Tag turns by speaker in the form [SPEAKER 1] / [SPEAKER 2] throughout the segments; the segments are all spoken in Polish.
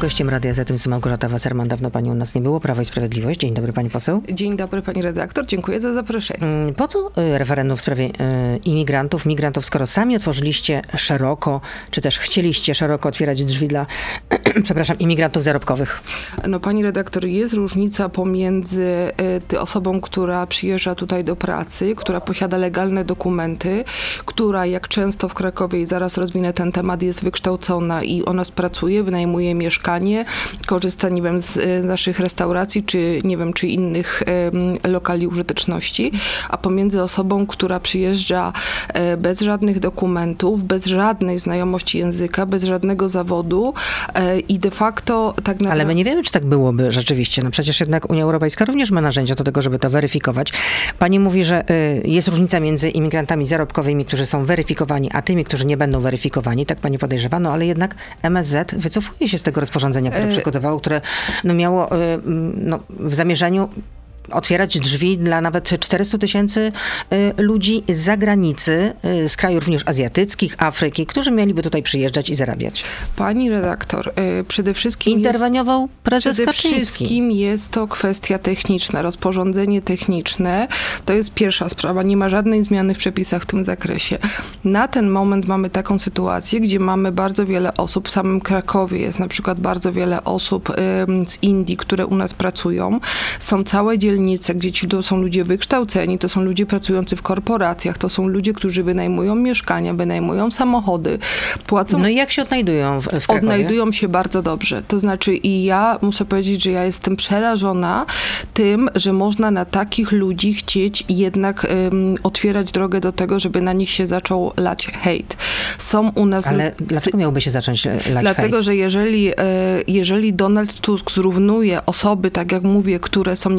[SPEAKER 1] Gościem Radia Z jest Małgorzata Wasserman. Dawno pani u nas nie było. Prawo i Sprawiedliwość. Dzień dobry pani poseł.
[SPEAKER 2] Dzień dobry pani redaktor. Dziękuję za zaproszenie.
[SPEAKER 1] Mm, po co y, referendum w sprawie y, imigrantów, migrantów, skoro sami otworzyliście szeroko, czy też chcieliście szeroko otwierać drzwi dla, przepraszam, imigrantów zarobkowych?
[SPEAKER 2] No pani redaktor, jest różnica pomiędzy y, osobą, która przyjeżdża tutaj do pracy, która posiada legalne dokumenty, która jak często w Krakowie i zaraz rozwinę ten temat jest wykształcona i ona pracuje, wynajmuje mieszkanie, mieszkanie, korzysta, nie wiem, z, z naszych restauracji, czy nie wiem, czy innych lokali użyteczności, a pomiędzy osobą, która przyjeżdża e, bez żadnych dokumentów, bez żadnej znajomości języka, bez żadnego zawodu e, i de facto tak naprawdę...
[SPEAKER 1] Ale my nie wiemy, czy tak byłoby rzeczywiście. No przecież jednak Unia Europejska również ma narzędzia do tego, żeby to weryfikować. Pani mówi, że y, jest różnica między imigrantami zarobkowymi, którzy są weryfikowani, a tymi, którzy nie będą weryfikowani. Tak pani podejrzewa, no ale jednak MSZ wycofuje się z tego rozporządzenia rozporządzenia, które e, przygotowało, które no, miało e, no, w zamierzeniu otwierać drzwi dla nawet 400 tysięcy y, ludzi z zagranicy, y, z krajów również azjatyckich, Afryki, którzy mieliby tutaj przyjeżdżać i zarabiać.
[SPEAKER 2] Pani redaktor, y, przede wszystkim...
[SPEAKER 1] Interweniował jest, prezes
[SPEAKER 2] Przede
[SPEAKER 1] Kaczyński.
[SPEAKER 2] wszystkim jest to kwestia techniczna, rozporządzenie techniczne. To jest pierwsza sprawa. Nie ma żadnej zmiany w przepisach w tym zakresie. Na ten moment mamy taką sytuację, gdzie mamy bardzo wiele osób, w samym Krakowie jest na przykład bardzo wiele osób z Indii, które u nas pracują. Są całe dzielnice dzielnice, gdzie ci to są ludzie wykształceni, to są ludzie pracujący w korporacjach, to są ludzie, którzy wynajmują mieszkania, wynajmują samochody, płacą...
[SPEAKER 1] No i jak się odnajdują w, w Krakowie?
[SPEAKER 2] Odnajdują się bardzo dobrze. To znaczy i ja muszę powiedzieć, że ja jestem przerażona tym, że można na takich ludzi chcieć jednak otwierać drogę do tego, żeby na nich się zaczął lać hejt. Są u nas...
[SPEAKER 1] Ale dlaczego miałby się zacząć lać
[SPEAKER 2] Dlatego, że jeżeli, e, jeżeli Donald Tusk zrównuje osoby, tak jak mówię, które są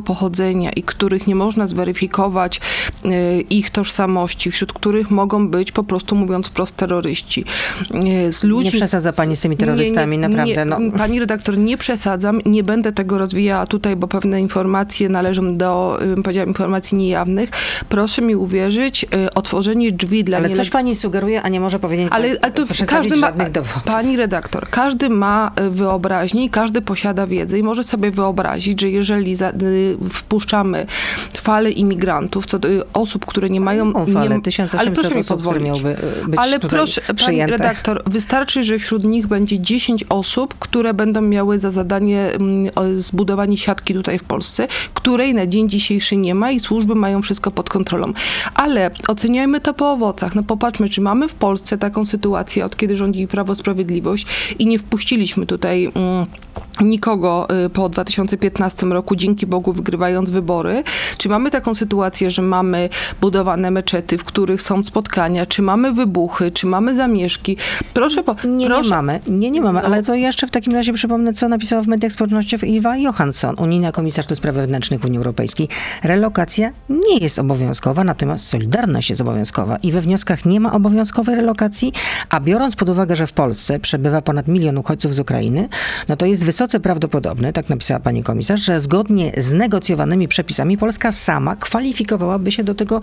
[SPEAKER 2] pochodzenia i których nie można zweryfikować e, ich tożsamości, wśród których mogą być po prostu mówiąc wprost terroryści.
[SPEAKER 1] E, z ludzi, nie przesadza pani z tymi terrorystami, nie, nie, naprawdę. No.
[SPEAKER 2] Pani redaktor, nie przesadzam, nie będę tego rozwijała tutaj, bo pewne informacje należą do, powiedziałam, informacji niejawnych. Proszę mi uwierzyć, otworzenie drzwi dla...
[SPEAKER 1] Ale coś pani sugeruje, a nie może powiedzieć ale, ale to każdy ma,
[SPEAKER 2] Pani redaktor, każdy ma wyobraźnię i każdy posiada wiedzę i może sobie wyobrazić, że jeżeli za, wpuszczamy falę imigrantów, co do osób, które nie mają...
[SPEAKER 1] O, falę, nie, 1800 ale proszę mi pozwolić. Miałby być ale proszę,
[SPEAKER 2] pani redaktor, wystarczy, że wśród nich będzie 10 osób, które będą miały za zadanie mm, zbudowanie siatki tutaj w Polsce, której na dzień dzisiejszy nie ma i służby mają wszystko pod kontrolą. Ale oceniajmy to po owocach. No popatrzmy, czy mamy w Polsce taką sytuację, od kiedy rządzi Prawo Sprawiedliwość i nie wpuściliśmy tutaj mm, nikogo y, po 2015 roku, dzięki Bogu wygrywając wybory. Czy mamy taką sytuację, że mamy budowane meczety, w których są spotkania, czy mamy wybuchy, czy mamy zamieszki? Proszę po,
[SPEAKER 1] Nie,
[SPEAKER 2] proszę.
[SPEAKER 1] nie mamy, nie, nie mamy, no. ale to jeszcze w takim razie przypomnę, co napisała w mediach społecznościowych Iwa Johansson, unijna komisarz do spraw wewnętrznych Unii Europejskiej. Relokacja nie jest obowiązkowa, natomiast solidarność jest obowiązkowa i we wnioskach nie ma obowiązkowej relokacji, a biorąc pod uwagę, że w Polsce przebywa ponad milion uchodźców z Ukrainy, no to jest wysoce prawdopodobne, tak napisała pani komisarz, że zgodnie z negocjowanymi przepisami Polska sama kwalifikowałaby się do tego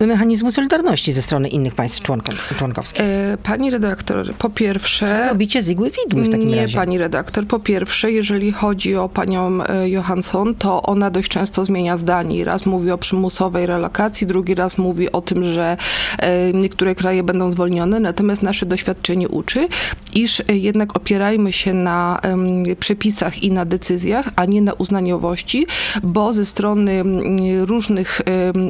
[SPEAKER 1] mechanizmu solidarności ze strony innych państw członkowskich. E,
[SPEAKER 2] pani redaktor, po pierwsze...
[SPEAKER 1] Robicie z igły widły w takim
[SPEAKER 2] nie,
[SPEAKER 1] razie.
[SPEAKER 2] Nie, pani redaktor. Po pierwsze, jeżeli chodzi o panią e, Johansson, to ona dość często zmienia zdanie. Raz mówi o przymusowej relokacji, drugi raz mówi o tym, że e, niektóre kraje będą zwolnione, natomiast nasze doświadczenie uczy, iż jednak opierajmy się na przepisach i na decyzjach, a nie na uznaniowości, bo ze strony mm, różnych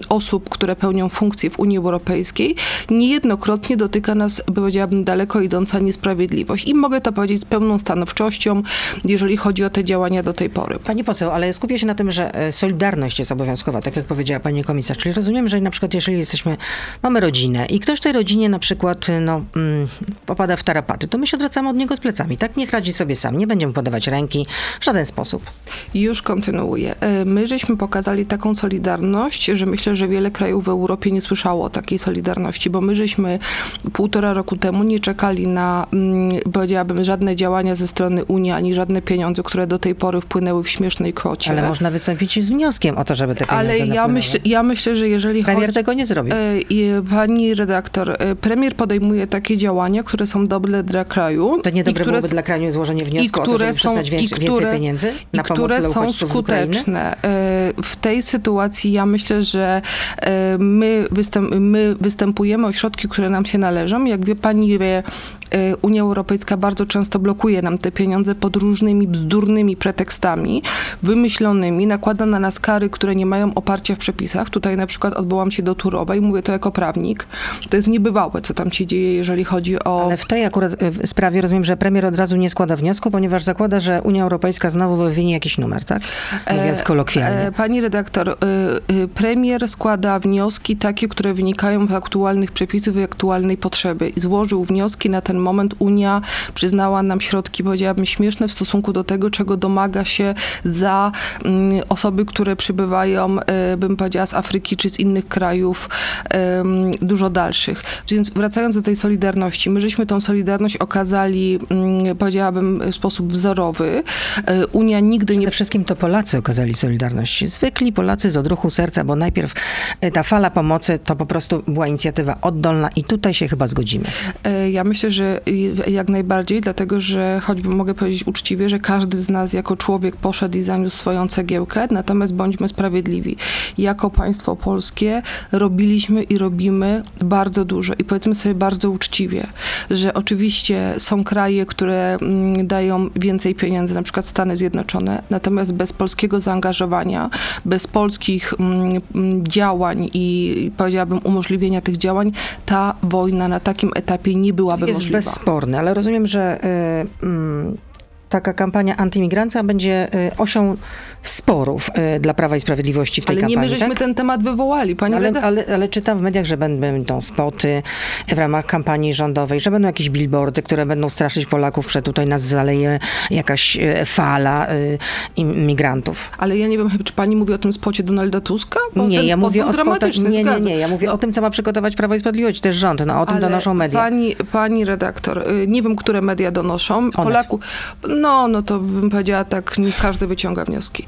[SPEAKER 2] osób, które pełnią funkcje w Unii Europejskiej, niejednokrotnie dotyka nas, powiedziałabym, daleko idąca niesprawiedliwość. I mogę to powiedzieć z pełną stanowczością, jeżeli chodzi o te działania do tej pory.
[SPEAKER 1] Pani poseł, ale skupię się na tym, że e, solidarność jest obowiązkowa, tak jak powiedziała pani komisarz. Czyli rozumiem, że na przykład jeżeli jesteśmy, mamy rodzinę i ktoś w tej rodzinie na przykład no, mm, popada w tarapaty, to my się odwracamy od niego z plecami. Tak? Niech radzi sobie sam. Nie będziemy podawać ręki ręki. W żaden sposób.
[SPEAKER 2] Już kontynuuję. E, my żeśmy pokazali taką solidarność, że myślę, że wiele krajów w Europie nie słyszało o takiej solidarności, bo my żeśmy półtora roku temu nie czekali na, mm, powiedziałabym, żadne działania ze strony Unii, ani żadne pieniądze, które do tej pory wpłynęły w śmiesznej kwocie.
[SPEAKER 1] Ale można wystąpić z wnioskiem o to, żeby te pieniądze
[SPEAKER 2] Ale ja,
[SPEAKER 1] napłynęły.
[SPEAKER 2] myśl, ja myślę, że jeżeli
[SPEAKER 1] Premier
[SPEAKER 2] chodzi...
[SPEAKER 1] tego nie zrobił.
[SPEAKER 2] E, i Pani redaktor, e, premier podejmuje takie działania, które są dobre dla kraju.
[SPEAKER 1] To nie
[SPEAKER 2] i
[SPEAKER 1] dobre
[SPEAKER 2] które
[SPEAKER 1] byłoby dla kraju złożenie wniosku o to, żeby przestać więcej,
[SPEAKER 2] i które,
[SPEAKER 1] więcej pieniędzy na
[SPEAKER 2] i
[SPEAKER 1] pomoc
[SPEAKER 2] które
[SPEAKER 1] dla
[SPEAKER 2] są skuteczne. E, W tej sytuacji ja myślę, że e, my, występ, my występujemy o środki, które nam się należą. Jak wie pani wie, e, Unia Europejska bardzo często blokuje nam te pieniądze pod różnymi bzdurnymi pretekstami, wymyślonymi, nakłada na nas kary, które nie mają oparcia w przepisach. Tutaj na przykład odwołam się do Turowa i mówię to jako prawnik. To jest niebywałe, co tam się dzieje, jeżeli chodzi o...
[SPEAKER 1] Ale w tej akurat w sprawie rozumiem, że premier od razu nie składa wniosku, ponieważ zakłada, że Unia Europejska znowu wywinie jakiś numer, tak? Mówiąc kolokwialnie.
[SPEAKER 2] E, Pani redaktor, premier składa wnioski takie, które wynikają z aktualnych przepisów i aktualnej potrzeby. Złożył wnioski na ten moment. Unia przyznała nam środki, powiedziałabym, śmieszne w stosunku do tego, czego domaga się za mm, osoby, które przybywają, y, bym powiedziała, z Afryki czy z innych krajów dużo dalszych. Więc wracając do tej solidarności, my żeśmy tą solidarność okazali, mm, powiedziałabym, w sposób wzorowy. Y, Unia nigdy nie
[SPEAKER 1] Przede wszystkim to Polacy okazali solidarność. Zwykli Polacy z odruchu serca, bo najpierw y, ta fala pomocy to po prostu była inicjatywa oddolna i tutaj się chyba zgodzimy.
[SPEAKER 2] E, Ja myślę, że jak najbardziej, dlatego że choćby mogę powiedzieć uczciwie, że każdy z nas jako człowiek poszedł i zaniósł swoją cegiełkę, natomiast bądźmy sprawiedliwi. Jako państwo polskie robiliśmy i robimy bardzo dużo i powiedzmy sobie bardzo uczciwie, że oczywiście są kraje, które mm, dają więcej pieniędzy, na przykład Stany Zjednoczone, natomiast bez polskiego zaangażowania, bez polskich mm, mm, działań i powiedziałabym umożliwienia tych działań, ta wojna na takim etapie nie byłaby
[SPEAKER 1] Jest
[SPEAKER 2] możliwa.
[SPEAKER 1] bezsporny, ale rozumiem, że y, mm, taka kampania antyimigrancka będzie y, osią sporów y, dla Prawa i Sprawiedliwości w tej
[SPEAKER 2] Ale nie
[SPEAKER 1] kampanii,
[SPEAKER 2] my żeśmy
[SPEAKER 1] tak?
[SPEAKER 2] ten temat wywołali, pani
[SPEAKER 1] Ale, ale, ale czytam w mediach, że będą spoty w ramach kampanii rządowej, że będą jakieś billboardy, które będą straszyć Polaków, że tutaj nas zaleje jakaś e, fala imigrantów.
[SPEAKER 2] Ale ja nie wiem, czy pani mówi o tym spocie Donalda Tuska? Bo
[SPEAKER 1] Nie, ja mówię o spotach, nie, nie, nie, ja mówię
[SPEAKER 2] No,
[SPEAKER 1] o tym, co ma przygotować Prawo i Sprawiedliwość, też rząd, no o tym
[SPEAKER 2] ale
[SPEAKER 1] donoszą media.
[SPEAKER 2] Pani, pani redaktor, y, nie wiem, które media donoszą. Polaku, no, no to bym powiedziała tak, niech każdy wyciąga wnioski.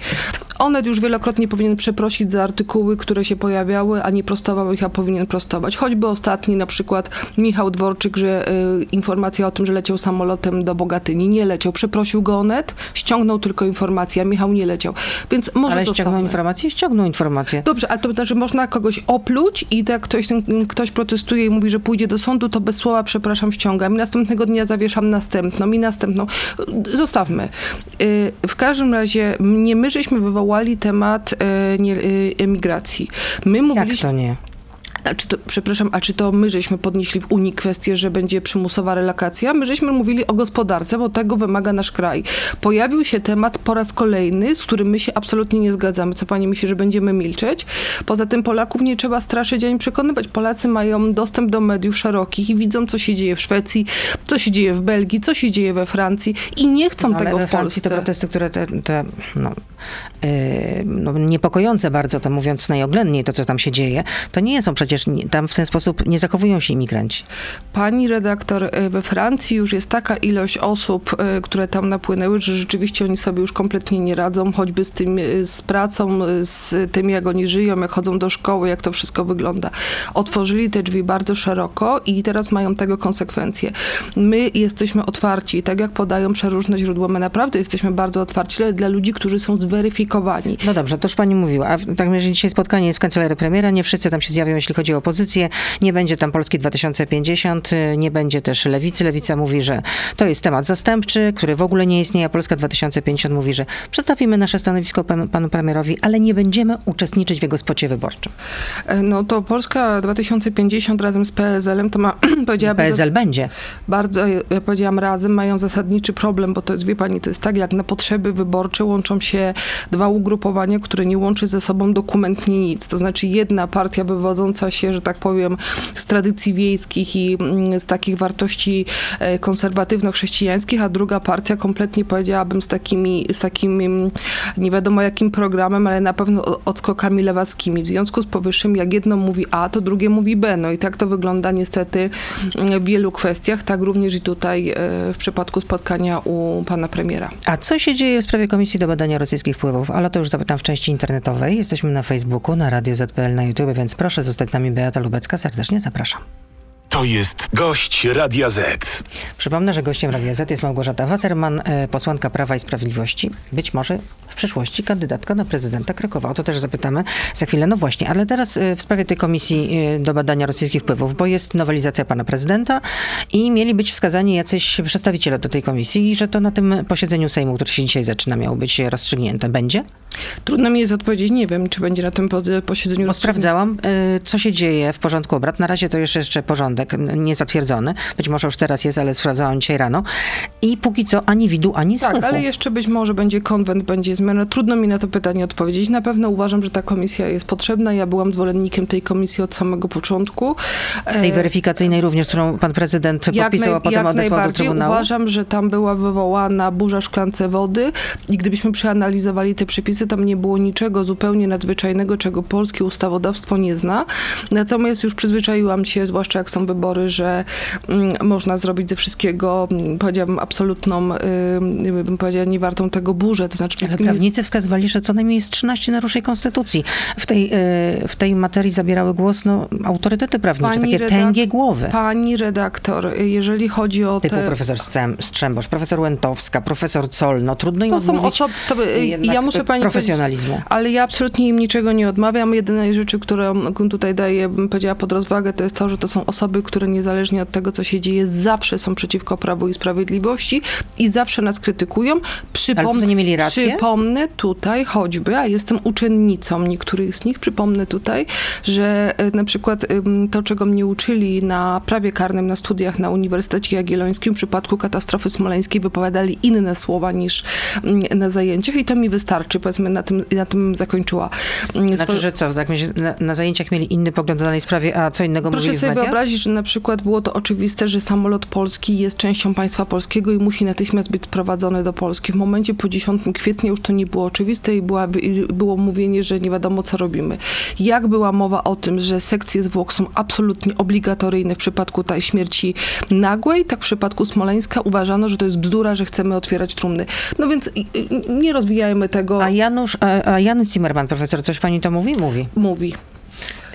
[SPEAKER 2] Onet już wielokrotnie powinien przeprosić za artykuły, które się pojawiały, a nie prostował ich, a powinien prostować. Choćby ostatni, na przykład Michał Dworczyk, że y, informacja o tym, że leciał samolotem do Bogatyni, nie leciał. Przeprosił go Onet, ściągnął tylko informację, a Michał nie leciał. Więc może
[SPEAKER 1] Ale ściągnął informację? Ściągnął informację.
[SPEAKER 2] Dobrze, ale to znaczy można kogoś opluć i tak ktoś, ten, ktoś protestuje i mówi, że pójdzie do sądu, to bez słowa przepraszam ściągam i następnego dnia zawieszam następną i następną. Zostawmy. Y, W każdym razie nie my żeśmy wywołali temat y, y, emigracji. My
[SPEAKER 1] Jak
[SPEAKER 2] mówiliśmy...
[SPEAKER 1] to nie?
[SPEAKER 2] A czy to, przepraszam, a czy to my żeśmy podnieśli w Unii kwestię, że będzie przymusowa relokacja? My żeśmy mówili o gospodarce, bo tego wymaga nasz kraj. Pojawił się temat po raz kolejny, z którym my się absolutnie nie zgadzamy. Co pani myśli, że będziemy milczeć? Poza tym Polaków nie trzeba straszyć ani przekonywać. Polacy mają dostęp do mediów szerokich i widzą, co się dzieje w Szwecji, co się dzieje w Belgii, co się dzieje we Francji i nie chcą
[SPEAKER 1] No,
[SPEAKER 2] tego
[SPEAKER 1] we
[SPEAKER 2] w
[SPEAKER 1] Francji
[SPEAKER 2] Polsce.
[SPEAKER 1] to protesty, które te, te no, yy, no, niepokojące bardzo, to mówiąc najoględniej to, co tam się dzieje, to nie są przecież, nie, tam w ten sposób nie zachowują się imigranci.
[SPEAKER 2] Pani redaktor, y, we Francji już jest taka ilość osób, y, które tam napłynęły, że rzeczywiście oni sobie już kompletnie nie radzą, choćby z tym, y, z pracą, z tym, jak oni żyją, jak chodzą do szkoły, jak to wszystko wygląda. Otworzyli te drzwi bardzo szeroko i teraz mają tego konsekwencje. My jesteśmy otwarci, tak jak podają przeróżne źródła, my naprawdę jesteśmy bardzo otwarci, ale dla ludzi, którzy są zweryfikowani.
[SPEAKER 1] No dobrze, to już pani mówiła. A w takim razie dzisiaj spotkanie jest w kancelarii premiera. Nie wszyscy tam się zjawią, jeśli chodzi o opozycję. Nie będzie tam Polski 2050, y, nie będzie też lewicy. Lewica mówi, że to jest temat zastępczy, który w ogóle nie istnieje. a Polska 2050 mówi, że przedstawimy nasze stanowisko panu, panu premierowi, ale nie będziemy uczestniczyć w jego spocie wyborczym.
[SPEAKER 2] E, No to Polska 2050 razem z PSL-em to ma, powiedziałabym,
[SPEAKER 1] PSL będzie.
[SPEAKER 2] bardzo, ja powiedziałam razem, mają zasadniczy problem, bo to jest, wie pani, to jest tak, jak na potrzeby wyborcze łączą się dwa ugrupowania, które nie łączy ze sobą dokumentnie nic. To znaczy jedna partia wywodząca się, że tak powiem, z tradycji wiejskich i mm, z takich wartości e, konserwatywno-chrześcijańskich, a druga partia kompletnie powiedziałabym z takimi, z takim mm, nie wiadomo jakim programem, ale na pewno odskokami lewackimi. W związku z powyższym, jak jedno mówi A, to drugie mówi B. No i tak to wygląda niestety mm, w wielu kwestiach, tak również i tutaj e, w przypadku spotkania u pana premiera.
[SPEAKER 1] A co się dzieje w sprawie Komisji do Badania Rosyjskich Wpływów? Ale to już zapytam w części internetowej. Jesteśmy na Facebooku, na Radio ZPL, na YouTube, więc proszę zostać z nami. Beata Lubecka, serdecznie zapraszam.
[SPEAKER 3] To jest gość Radia Z.
[SPEAKER 1] Przypomnę, że gościem Radia Z jest Małgorzata Wasserman, e, posłanka Prawa i Sprawiedliwości. Być może w przyszłości kandydatka na prezydenta Krakowa. O to też zapytamy za chwilę. No właśnie, ale teraz e, w sprawie tej Komisji e, do Badania Rosyjskich Wpływów, bo jest nowelizacja pana prezydenta i mieli być wskazani jacyś przedstawiciele do tej komisji i że to na tym posiedzeniu Sejmu, który się dzisiaj zaczyna, miało być rozstrzygnięte. Będzie?
[SPEAKER 2] Trudno mi jest odpowiedzieć, nie wiem, czy będzie na tym po- posiedzeniu
[SPEAKER 1] Bo sprawdzałam, co się dzieje w porządku obrad. Na razie to jeszcze, jeszcze porządek n- nie zatwierdzony. Być może już teraz jest, ale sprawdzałam dzisiaj rano. I póki co ani widu, ani
[SPEAKER 2] Tak,
[SPEAKER 1] słychu.
[SPEAKER 2] ale jeszcze być może będzie konwent, będzie zmiana. Trudno mi na to pytanie odpowiedzieć. Na pewno uważam, że ta komisja jest potrzebna. Ja byłam zwolennikiem tej komisji od samego początku.
[SPEAKER 1] Tej
[SPEAKER 2] E,
[SPEAKER 1] weryfikacyjnej również, którą pan prezydent
[SPEAKER 2] jak,
[SPEAKER 1] podpisał,
[SPEAKER 2] naj,
[SPEAKER 1] a potem
[SPEAKER 2] jak
[SPEAKER 1] odesłał do Trybunału.
[SPEAKER 2] uważam, że tam była wywołana burza szklance wody i gdybyśmy przeanalizowali te przepisy, tam nie było niczego zupełnie nadzwyczajnego, czego polskie ustawodawstwo nie zna. Natomiast już przyzwyczaiłam się, zwłaszcza jak są wybory, że mm, można zrobić ze wszystkiego, mm, powiedziałabym, absolutną, y, bym powiedziała, niewartą tego burzę. To znaczy,
[SPEAKER 1] Ale prawnicy wskazywali, że co najmniej jest 13 naruszeń konstytucji. W tej, y, w tej materii zabierały głos no, autorytety prawnicze,
[SPEAKER 2] Pani
[SPEAKER 1] takie tęgie głowy.
[SPEAKER 2] Pani redaktor, jeżeli chodzi o
[SPEAKER 1] Typu
[SPEAKER 2] te...
[SPEAKER 1] profesor Strzem- Strzembosz, profesor Łętowska, profesor Colno. Trudno im
[SPEAKER 2] To są osoby, to, ja muszę pani
[SPEAKER 1] profesjonalizmu.
[SPEAKER 2] ale ja absolutnie im niczego nie odmawiam. Jedynej rzeczy, którą tutaj daję, bym powiedziała pod rozwagę, to jest to, że to są osoby, które niezależnie od tego, co się dzieje, zawsze są przeciwko Prawu i Sprawiedliwości i zawsze nas krytykują.
[SPEAKER 1] Rację?
[SPEAKER 2] Przypomnę tutaj choćby, a jestem uczennicą niektórych z nich, przypomnę tutaj, że e, na przykład to, czego mnie uczyli na prawie karnym na studiach na Uniwersytecie Jagiellońskim w przypadku katastrofy smoleńskiej wypowiadali inne słowa niż mm, na zajęciach i to mi wystarczy, powiedzmy, na tym, na tym zakończyła. Mm,
[SPEAKER 1] Znaczy, że co, tak na, na zajęciach mieli inny pogląd w danej sprawie, a co innego
[SPEAKER 2] Proszę
[SPEAKER 1] mówili w
[SPEAKER 2] sobie wyobrazić, że na przykład było to oczywiste, że samolot polski jest częścią państwa polskiego i musi natychmiast być sprowadzony do Polski. W momencie po 10 kwietnia już to nie było oczywiste i była, było mówienie, że nie wiadomo co robimy. Jak była mowa o tym, że sekcje zwłok są absolutnie obligatoryjne w przypadku tej śmierci nagłej, tak w przypadku Smoleńska uważano, że to jest bzdura, że chcemy otwierać trumny. No więc nie rozwijajmy tego,
[SPEAKER 1] A Janusz, a, a Jan Zimmerman, profesor, coś pani to mówi? Mówi.
[SPEAKER 2] mówi.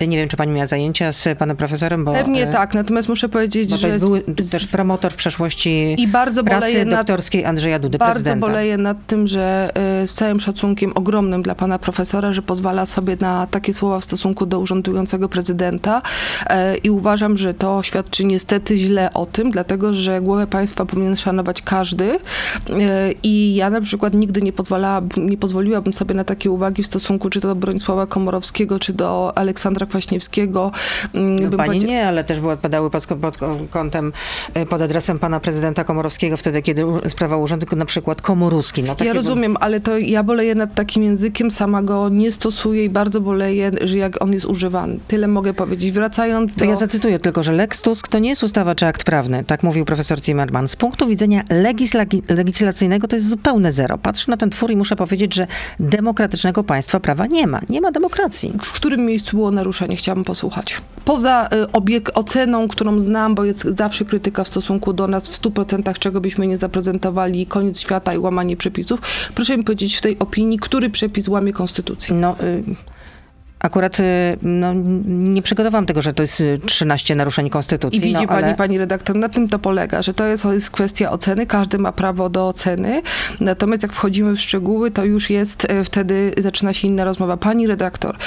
[SPEAKER 1] Nie wiem, czy pani miała zajęcia z panem profesorem, bo...
[SPEAKER 2] Pewnie
[SPEAKER 1] e,
[SPEAKER 2] tak, natomiast muszę powiedzieć, że
[SPEAKER 1] jest
[SPEAKER 2] z-
[SPEAKER 1] też promotor w przeszłości
[SPEAKER 2] I bardzo
[SPEAKER 1] pracy
[SPEAKER 2] nad-
[SPEAKER 1] doktorskiej Andrzeja Dudy,
[SPEAKER 2] Bardzo
[SPEAKER 1] prezydenta.
[SPEAKER 2] boleję nad tym, że y, z całym szacunkiem ogromnym dla pana profesora, że pozwala sobie na takie słowa w stosunku do urzędującego prezydenta e, i uważam, że to świadczy niestety źle o tym, dlatego że głowę państwa powinien szanować każdy e, i ja na przykład nigdy nie pozwalałabym, nie pozwoliłabym sobie na takie uwagi w stosunku czy to do Bronisława Komorowskiego, czy do Aleksandra Kwaśniewskiego. Mm,
[SPEAKER 1] No, pani nie, ale też były odpadały pod, pod kątem, e, pod adresem pana prezydenta Komorowskiego wtedy, kiedy u- sprawował urząd, na przykład Komoruski. No,
[SPEAKER 2] Ja rozumiem, ale to ja boleję nad takim językiem, sama go nie stosuję i bardzo boleję, że jak on jest używany. Tyle mogę powiedzieć. Wracając
[SPEAKER 1] To
[SPEAKER 2] do...
[SPEAKER 1] ja zacytuję tylko, że Lex Tusk to nie jest ustawa czy akt prawny, tak mówił profesor Zimmerman. Z punktu widzenia legisla- legislacyjnego to jest zupełne zero. Patrzę na ten twór i muszę powiedzieć, że demokratycznego państwa prawa nie ma. Nie ma demokracji.
[SPEAKER 2] w którym miejscu było naruszenie, chciałabym posłuchać. Poza y, obieg oceną, którą znam, bo jest zawsze krytyka w stosunku do nas w 100%, czego byśmy nie zaprezentowali, koniec świata i łamanie przepisów, proszę mi powiedzieć w tej opinii, który przepis łamie konstytucję.
[SPEAKER 1] No, y, akurat y, no, nie przygotowałam tego, że to jest y, 13 naruszeń konstytucji.
[SPEAKER 2] I widzi
[SPEAKER 1] no,
[SPEAKER 2] pani,
[SPEAKER 1] ale...
[SPEAKER 2] pani redaktor, na tym to polega, że to jest, jest kwestia oceny, każdy ma prawo do oceny, natomiast jak wchodzimy w szczegóły, to już jest, e, wtedy zaczyna się inna rozmowa. Pani redaktor,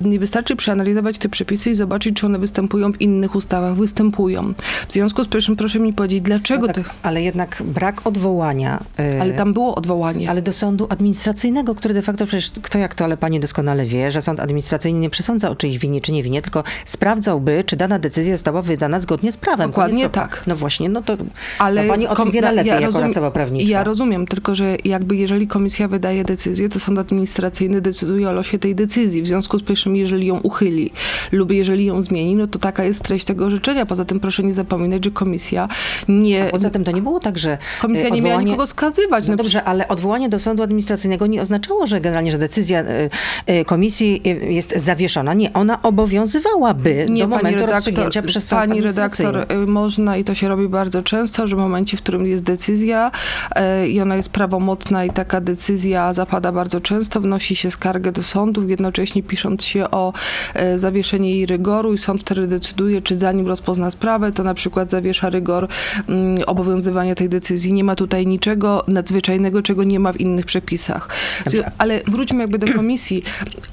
[SPEAKER 2] nie wystarczy przeanalizować te przepisy i zobaczyć, czy one występują w innych ustawach. Występują. W związku z czym proszę mi powiedzieć, dlaczego
[SPEAKER 1] tak,
[SPEAKER 2] tych...
[SPEAKER 1] ale jednak brak odwołania. y,
[SPEAKER 2] Ale tam było odwołanie.
[SPEAKER 1] Ale do sądu administracyjnego, który de facto przecież kto jak to, ale pani doskonale wie, że sąd administracyjny administracyjny nie przesądza o czyjejś winie czy nie winie, tylko sprawdzałby, czy dana decyzja została wydana zgodnie z prawem.
[SPEAKER 2] Dokładnie tak.
[SPEAKER 1] No właśnie, no to
[SPEAKER 2] Ale
[SPEAKER 1] no pani o tym wiele lepiej
[SPEAKER 2] ja
[SPEAKER 1] jako
[SPEAKER 2] rozum-
[SPEAKER 1] osoba prawnicza.
[SPEAKER 2] Ja rozumiem, tylko że jakby jeżeli komisja wydaje decyzję, to sąd administracyjny decyduje o losie tej decyzji. W związku z powyższym, jeżeli ją uchyli lub jeżeli ją zmieni, no to taka jest treść tego orzeczenia. Poza tym proszę nie zapominać, że komisja nie...
[SPEAKER 1] Poza tym to nie było tak, że
[SPEAKER 2] Komisja
[SPEAKER 1] e,
[SPEAKER 2] nie miała
[SPEAKER 1] odwołanie-
[SPEAKER 2] nikogo skazywać.
[SPEAKER 1] No
[SPEAKER 2] No,
[SPEAKER 1] dobrze, ale odwołanie do sądu administracyjnego nie oznaczało, że generalnie, że decyzja e, e, komisji e, jest zawieszona. Nie, ona obowiązywałaby
[SPEAKER 2] Nie,
[SPEAKER 1] do momentu
[SPEAKER 2] redaktor,
[SPEAKER 1] rozstrzygnięcia przez sąd
[SPEAKER 2] Pani redaktor, y, można i to się robi bardzo często, że w momencie, w którym jest decyzja y, i ona jest prawomocna i taka decyzja zapada bardzo często, wnosi się skargę do sądów, jednocześnie pisząc się o y, zawieszenie jej rygoru i sąd wtedy decyduje, czy zanim rozpozna sprawę, to na przykład zawiesza rygor mm, obowiązywania tej decyzji. Nie ma tutaj niczego nadzwyczajnego, czego nie ma w innych przepisach. Ale wróćmy jakby do komisji.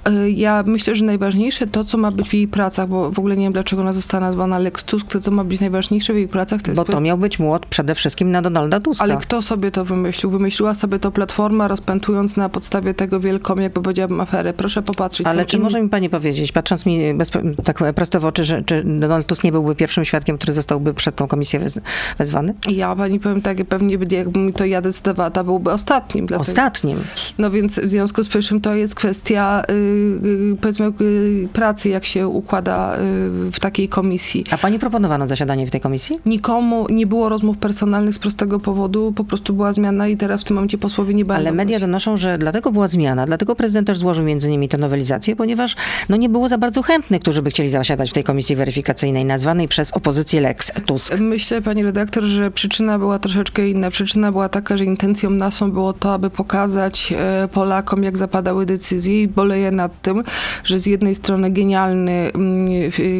[SPEAKER 2] Y, Myślę, że najważniejsze to, co ma być w jej pracach, bo w ogóle nie wiem, dlaczego ona została nazwana Lex Tusk, to co ma być najważniejsze w jej pracach, to jest
[SPEAKER 1] Bo to miał być młot przede wszystkim na Donalda Tuska.
[SPEAKER 2] ale kto sobie to wymyślił? Wymyśliła sobie to Platforma, rozpętując na podstawie tego wielką, jakby powiedziałabym, aferę. Proszę popatrzeć.
[SPEAKER 1] Ale czy
[SPEAKER 2] inni-
[SPEAKER 1] może mi pani powiedzieć, patrząc mi bez, tak prosto w oczy, że czy Donald Tusk nie byłby pierwszym świadkiem, który zostałby przed tą komisję wez, wezwany?
[SPEAKER 2] Ja pani powiem tak, pewnie jakby mi to ja decydowała, byłby ostatnim. Dlatego...
[SPEAKER 1] Ostatnim.
[SPEAKER 2] No więc w związku z pierwszym to jest kwestia, y, y, powiedzmy, y, pracy, jak się układa y, w takiej komisji.
[SPEAKER 1] A pani proponowano zasiadanie w tej komisji?
[SPEAKER 2] Nikomu nie było rozmów personalnych z prostego powodu, po prostu była zmiana i teraz w tym momencie posłowie nie będą.
[SPEAKER 1] Ale media donoszą, że dlatego była zmiana, dlatego prezydent też złożył między innymi tę nowelizację, ponieważ no, nie było za bardzo chętnych, którzy by chcieli zasiadać w tej komisji weryfikacyjnej, nazwanej przez opozycję Lex Tusk.
[SPEAKER 2] Myślę, pani redaktor, że przyczyna była troszeczkę inna. Przyczyna była taka, że intencją naszą było to, aby pokazać e, Polakom, jak zapadały decyzje i boleję nad tym, że z jednej strony genialny, mm,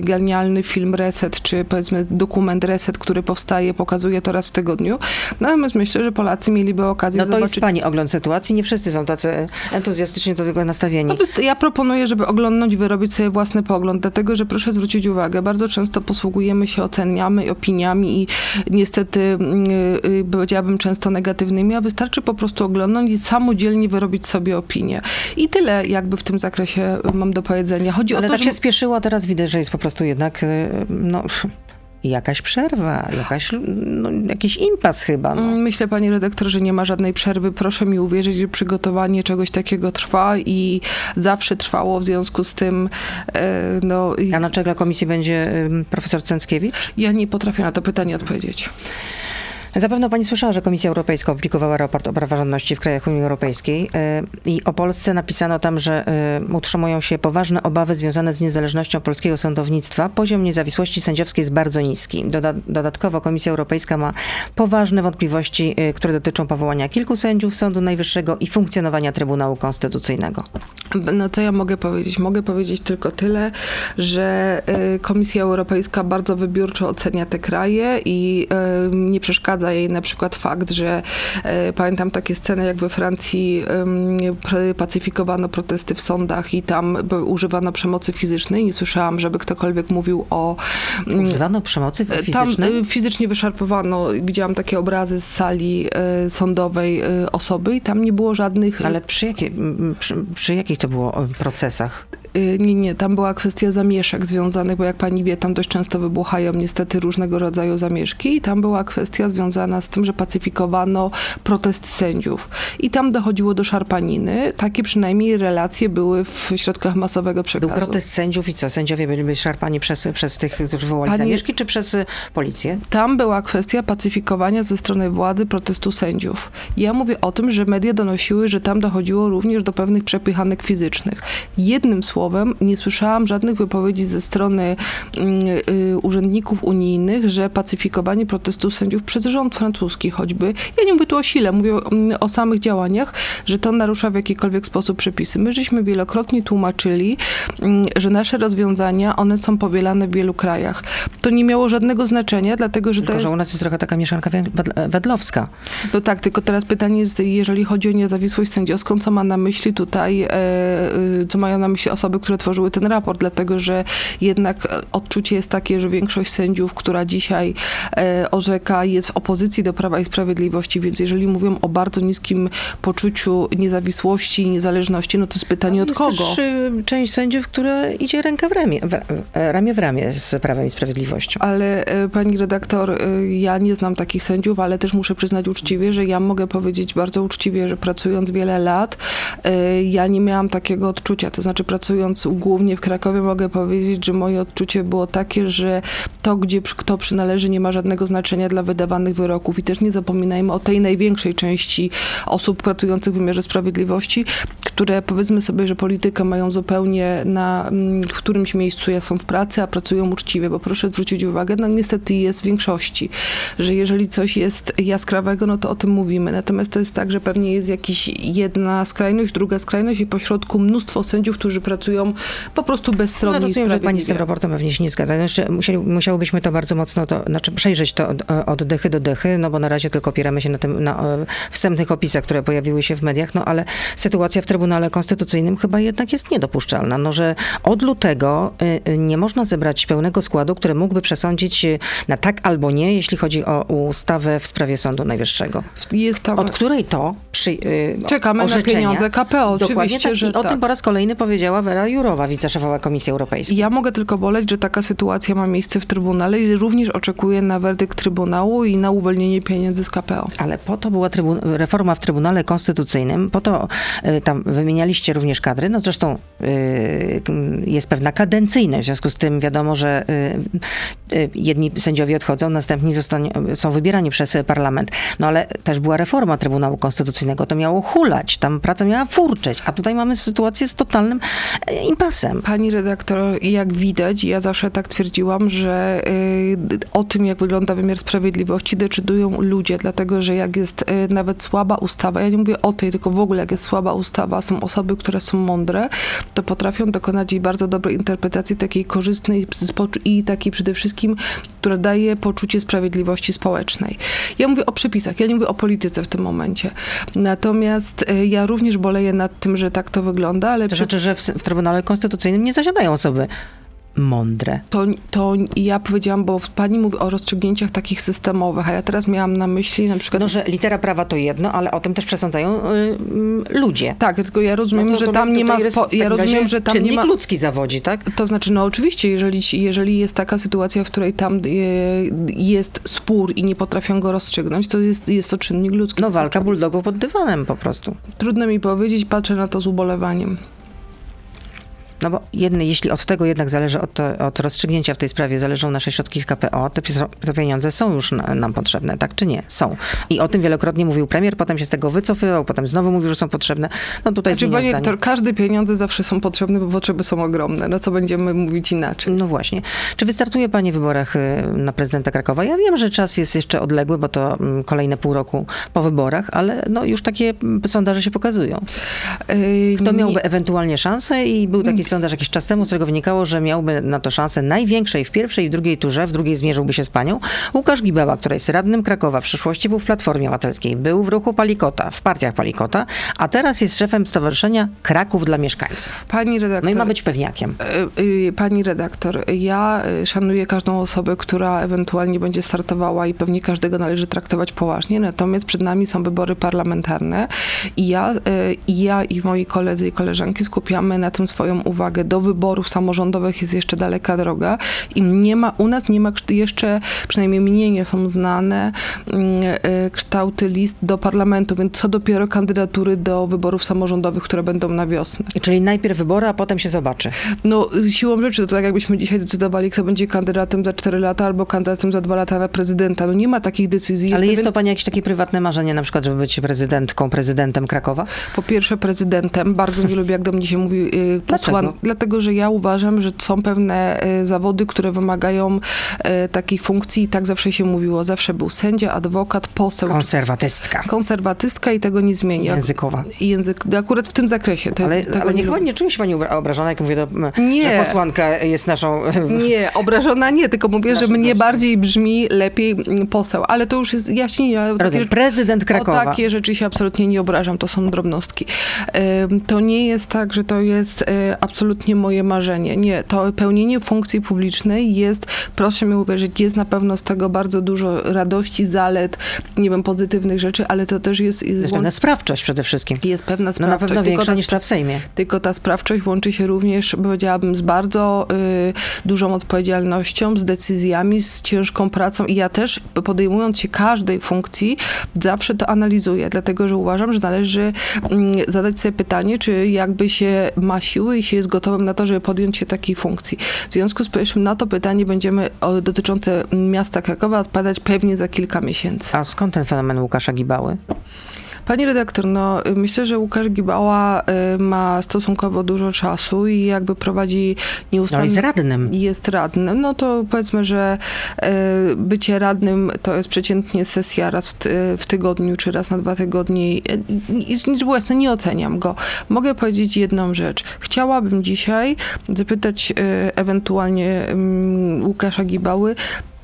[SPEAKER 2] genialny film Reset, czy powiedzmy dokument Reset, który powstaje, pokazuje to raz w tygodniu. Natomiast myślę, że Polacy mieliby okazję
[SPEAKER 1] No to
[SPEAKER 2] zobaczyć...
[SPEAKER 1] jest pani ogląd sytuacji, nie wszyscy są tacy entuzjastycznie do tego nastawieni.
[SPEAKER 2] No, ja proponuję, żeby oglądnąć, wyrobić sobie własny pogląd, dlatego że proszę zwrócić uwagę, bardzo często posługujemy się oceniami, opiniami i niestety, mm, y, y, powiedziałabym, często negatywnymi, a wystarczy po prostu oglądnąć i samodzielnie wyrobić sobie opinię. I tyle jakby w tym zakresie mam do powiedzenia. Chodzi
[SPEAKER 1] Ale
[SPEAKER 2] o to,
[SPEAKER 1] tak
[SPEAKER 2] że...
[SPEAKER 1] się spieszyło, a teraz widać, że jest po prostu jednak y, no, jakaś przerwa, jakaś, no, jakiś impas chyba. No.
[SPEAKER 2] Mm, Myślę, panie redaktor, że nie ma żadnej przerwy. Proszę mi uwierzyć, że przygotowanie czegoś takiego trwa i zawsze trwało. W związku z tym, e, no,
[SPEAKER 1] A na czele komisji będzie profesor Cęckiewicz?
[SPEAKER 2] ja nie potrafię na to pytanie odpowiedzieć.
[SPEAKER 1] Zapewne pani słyszała, że Komisja Europejska opublikowała raport o praworządności w krajach Unii Europejskiej y, i o Polsce napisano tam, że y, utrzymują się poważne obawy związane z niezależnością polskiego sądownictwa. Poziom niezawisłości sędziowskiej jest bardzo niski. Doda- dodatkowo Komisja Europejska ma poważne wątpliwości, y, które dotyczą powołania kilku sędziów Sądu Najwyższego i funkcjonowania Trybunału Konstytucyjnego.
[SPEAKER 2] No co ja mogę powiedzieć? Mogę powiedzieć tylko tyle, że Komisja Europejska bardzo wybiórczo ocenia te kraje i nie przeszkadza jej na przykład fakt, że y, pamiętam takie sceny, jak we Francji pacyfikowano protesty w sądach i tam używano przemocy fizycznej. Nie słyszałam, żeby ktokolwiek mówił o... mm,
[SPEAKER 1] Używano przemocy
[SPEAKER 2] Tam
[SPEAKER 1] fizycznej?
[SPEAKER 2] y, fizycznie wyszarpowano, widziałam takie obrazy z sali sądowej osoby i tam nie było żadnych...
[SPEAKER 1] Ale przy, jakie, przy, przy jakich to było procesach?
[SPEAKER 2] Y, Nie, nie, tam była kwestia zamieszek związanych, bo jak pani wie, tam dość często wybuchają niestety różnego rodzaju zamieszki i tam była kwestia związana z tym, że pacyfikowano protest sędziów. I tam dochodziło do szarpaniny. Takie przynajmniej relacje były w środkach masowego
[SPEAKER 1] Był
[SPEAKER 2] przekazu.
[SPEAKER 1] protest sędziów i co? Sędziowie byli szarpani przez, przez tych, którzy wywołali
[SPEAKER 2] Pani-
[SPEAKER 1] zamieszki, czy przez y, policję?
[SPEAKER 2] Tam była kwestia pacyfikowania ze strony władzy protestu sędziów. Ja mówię o tym, że media donosiły, że tam dochodziło również do pewnych przepychanek fizycznych. Jednym słowem, nie słyszałam żadnych wypowiedzi ze strony mm, y, urzędników unijnych, że pacyfikowanie protestu sędziów przez rząd francuski choćby, ja nie mówię tu o sile, mówię o, mm, o samych działaniach, że to narusza w jakikolwiek sposób przepisy. My żeśmy wielokrotnie tłumaczyli, mm, że nasze rozwiązania, one są powielane w wielu krajach. To nie miało żadnego znaczenia, dlatego że to
[SPEAKER 1] Tylko,
[SPEAKER 2] jest...
[SPEAKER 1] że u nas jest trochę taka mieszanka wedlowska.
[SPEAKER 2] No tak, tylko teraz pytanie jest, jeżeli chodzi o niezawisłość sędziowską, co ma na myśli tutaj, e, e, co mają na myśli osoby, osoby, które tworzyły ten raport, dlatego że jednak odczucie jest takie, że większość sędziów, która dzisiaj e, orzeka, jest w opozycji do Prawa i Sprawiedliwości, więc jeżeli mówią o bardzo niskim poczuciu niezawisłości i niezależności, no to jest pytanie od
[SPEAKER 1] jest
[SPEAKER 2] kogo?
[SPEAKER 1] też y, część sędziów, która idzie ręka w ramię, w, e, ramię w ramię z Prawem i Sprawiedliwością.
[SPEAKER 2] Ale e, pani redaktor, ja nie znam takich sędziów, ale też muszę przyznać uczciwie, że ja mogę powiedzieć bardzo uczciwie, że pracując wiele lat, ja nie miałam takiego odczucia. To znaczy, pracując głównie w Krakowie, mogę powiedzieć, że moje odczucie było takie, że to, gdzie kto przynależy, nie ma żadnego znaczenia dla wydawanych wyroków. I też nie zapominajmy o tej największej części osób pracujących w wymiarze sprawiedliwości, które powiedzmy sobie, że politykę mają zupełnie na mm, w którymś miejscu ja są w pracy, a pracują uczciwie, bo proszę zwrócić uwagę, no niestety jest w większości, że jeżeli coś jest jaskrawego, no to o tym mówimy. Natomiast to jest tak, że pewnie jest jakiś jedna skrajność, druga skrajność i pośrodku mnóstwo sędziów, którzy pracują po prostu
[SPEAKER 1] No,
[SPEAKER 2] bezstronnie i
[SPEAKER 1] rozumiem, że pani z tym raportem pewnie się nie zgadza. No jeszcze musieli, musiałobyśmy to bardzo mocno, to, znaczy przejrzeć to od, od dechy do dechy, no bo na razie tylko opieramy się na tym, na e, wstępnych opisach, które pojawiły się w mediach, no ale sytuacja w Trybunale Konstytucyjnym chyba jednak jest niedopuszczalna, no że od lutego y, nie można zebrać pełnego składu, który mógłby przesądzić na tak albo nie, jeśli chodzi o ustawę w sprawie Sądu Najwyższego.
[SPEAKER 2] Jest tam...
[SPEAKER 1] Od której to przy,
[SPEAKER 2] Czekamy na pieniądze KPO, oczywiście,
[SPEAKER 1] tak.
[SPEAKER 2] że
[SPEAKER 1] I o
[SPEAKER 2] tak.
[SPEAKER 1] tym po raz kolejny powiedziała Wera Jurowa, wiceszefowa Komisji Europejskiej.
[SPEAKER 2] Ja mogę tylko boleć, że taka sytuacja ma miejsce w Trybunale i również oczekuję na werdykt Trybunału i na uwolnienie pieniędzy z KPO.
[SPEAKER 1] Ale po to była reforma w Trybunale Konstytucyjnym, po to y, tam wymienialiście również kadry, no zresztą y, jest pewna kadencyjność, w związku z tym wiadomo, że y, jedni sędziowie odchodzą, następni są wybierani przez parlament. No ale też była reforma Trybunału Konstytucyjnego, to miało hulać, tam praca miała furczeć, a tutaj mamy sytuację z totalnym y, impasem.
[SPEAKER 2] Pani redaktor, jak widać, ja zawsze tak twierdziłam, że y, o tym, jak wygląda wymiar sprawiedliwości, decydują ludzie, dlatego że jak jest y, nawet słaba ustawa, ja nie mówię o tej, tylko w ogóle jak jest słaba ustawa, są osoby, które są mądre, to potrafią dokonać jej bardzo dobrej interpretacji, takiej korzystnej i takiej przede wszystkim, która daje poczucie sprawiedliwości społecznej. Ja mówię o przepisach, ja nie mówię o polityce w tym momencie. Natomiast y, ja również boleję nad tym, że tak to wygląda, ale
[SPEAKER 1] To
[SPEAKER 2] przy
[SPEAKER 1] znaczy, że w, w Trybunale Konstytucyjnym nie zasiadają osoby mądre.
[SPEAKER 2] To, to ja powiedziałam, bo pani mówi o rozstrzygnięciach takich systemowych, a ja teraz miałam na myśli na przykład...
[SPEAKER 1] No, że litera prawa to jedno, ale o tym też przesądzają y, y, ludzie.
[SPEAKER 2] tak, tylko ja rozumiem,
[SPEAKER 1] No to-
[SPEAKER 2] że
[SPEAKER 1] to
[SPEAKER 2] tam nie ma... Spo, ja rozumiem, że tam nie ma...
[SPEAKER 1] ludzki zawodzi, tak?
[SPEAKER 2] To znaczy, no oczywiście, jeżeli, jeżeli jest taka sytuacja, w której tam e, jest spór i nie potrafią go rozstrzygnąć, to jest, jest to czynnik ludzki.
[SPEAKER 1] No walka bulldogów pod dywanem po prostu.
[SPEAKER 2] Trudno mi powiedzieć, patrzę na to z ubolewaniem.
[SPEAKER 1] No bo jedny, jeśli od tego jednak zależy, od, od rozstrzygnięcia w tej sprawie zależą nasze środki z KPO, te, te pieniądze są już na, nam potrzebne, tak czy nie? Są. I o tym wielokrotnie mówił premier, potem się z tego wycofywał, potem znowu mówił, że są potrzebne. No tutaj
[SPEAKER 2] Znaczy, panie
[SPEAKER 1] zdanie.
[SPEAKER 2] każde pieniądze zawsze są potrzebne, bo potrzeby są ogromne. No co będziemy mówić inaczej?
[SPEAKER 1] No właśnie. Czy wystartuje Pani w wyborach y, na prezydenta Krakowa? Ja wiem, że czas jest jeszcze odległy, bo to mm, kolejne pół roku po wyborach, ale no już takie mm, sondaże się pokazują. Kto miałby ewentualnie szansę i był taki sondaż jakiś czas temu, z którego wynikało, że miałby na to szansę największej w pierwszej i drugiej turze, w drugiej zmierzyłby się z panią. Łukasz Gibeła, który jest radnym Krakowa, w przyszłości był w Platformie Obywatelskiej, był w ruchu Palikota, w partiach Palikota, a teraz jest szefem Stowarzyszenia Kraków dla Mieszkańców.
[SPEAKER 2] Pani redaktor...
[SPEAKER 1] No i ma być pewniakiem.
[SPEAKER 2] Y, y, Pani redaktor, ja y, szanuję każdą osobę, która ewentualnie będzie startowała i pewnie każdego należy traktować poważnie, natomiast przed nami są wybory parlamentarne i ja, i ja i moi koledzy i koleżanki skupiamy na tym swoją uwagę. Do wyborów samorządowych jest jeszcze daleka droga i nie ma, u nas nie ma jeszcze, przynajmniej mnie nie są znane mm, y, kształty list do parlamentu, więc co dopiero kandydatury do wyborów samorządowych, które będą na wiosnę.
[SPEAKER 1] Czyli najpierw wybory, a potem się zobaczy.
[SPEAKER 2] No, siłą rzeczy to tak jakbyśmy dzisiaj decydowali, kto będzie kandydatem za 4 lata albo kandydatem za 2 lata na prezydenta. No nie ma takich decyzji.
[SPEAKER 1] Ale jest to pani jakieś takie prywatne marzenie, na przykład, żeby być prezydentką, prezydentem Krakowa?
[SPEAKER 2] po pierwsze prezydentem. Bardzo nie lubię, jak do mnie się mówi yy, Dlatego, że ja uważam, że są pewne y, zawody, które wymagają y, takiej funkcji i tak zawsze się mówiło. Zawsze był sędzia, adwokat, poseł,
[SPEAKER 1] Konserwatystka.
[SPEAKER 2] konserwatystka i tego nie zmieni.
[SPEAKER 1] Językowa.
[SPEAKER 2] Język, akurat w tym zakresie. Te,
[SPEAKER 1] Ale, ale
[SPEAKER 2] nie
[SPEAKER 1] pani nie czuje się pani obra- obrażona, jak mówię, m,
[SPEAKER 2] Nie.
[SPEAKER 1] że posłanka jest naszą...
[SPEAKER 2] Nie, obrażona nie, tylko mówię, że
[SPEAKER 1] Naszym
[SPEAKER 2] mnie
[SPEAKER 1] gościem.
[SPEAKER 2] bardziej brzmi lepiej poseł. Ale to już jest jaśnienie. ja takie
[SPEAKER 1] prezydent Krakowa.
[SPEAKER 2] O takie rzeczy się absolutnie nie obrażam, to są drobnostki. To nie jest tak, że to jest e, absolutnie moje marzenie. Nie, to pełnienie funkcji publicznej jest, proszę mi uwierzyć, jest na pewno z tego bardzo dużo radości, zalet, nie wiem, pozytywnych rzeczy, ale to też jest...
[SPEAKER 1] To jest pewna sprawczość przede wszystkim.
[SPEAKER 2] Jest pewna
[SPEAKER 1] No
[SPEAKER 2] sprawczość.
[SPEAKER 1] na pewno większa
[SPEAKER 2] ta
[SPEAKER 1] niż ta w Sejmie.
[SPEAKER 2] tylko ta sprawczość łączy się również, powiedziałabym, z bardzo y, dużą odpowiedzialnością, z decyzjami, z ciężką pracą. I ja też, podejmując się każdej funkcji, zawsze to analizuję, dlatego że uważam, że należy mm, zadać sobie pytanie, czy jakby się ma siły i się jest gotowym na to, żeby podjąć się takiej funkcji. W związku z powyższym na to pytanie będziemy o, dotyczące miasta Krakowa odpowiadać pewnie za kilka miesięcy.
[SPEAKER 1] A skąd ten fenomen Łukasza Gibały?
[SPEAKER 2] Pani redaktor, no y, myślę, że Łukasz Gibała y, ma stosunkowo dużo czasu i jakby prowadzi
[SPEAKER 1] No
[SPEAKER 2] nieustannie...
[SPEAKER 1] jest radnym.
[SPEAKER 2] Jest radnym. No to powiedzmy, że y, bycie radnym to jest przeciętnie sesja raz w, w tygodniu, czy raz na dwa tygodnie. I, jasne, nie oceniam go. Mogę powiedzieć jedną rzecz. Chciałabym dzisiaj zapytać y, ewentualnie y, Łukasza Gibały,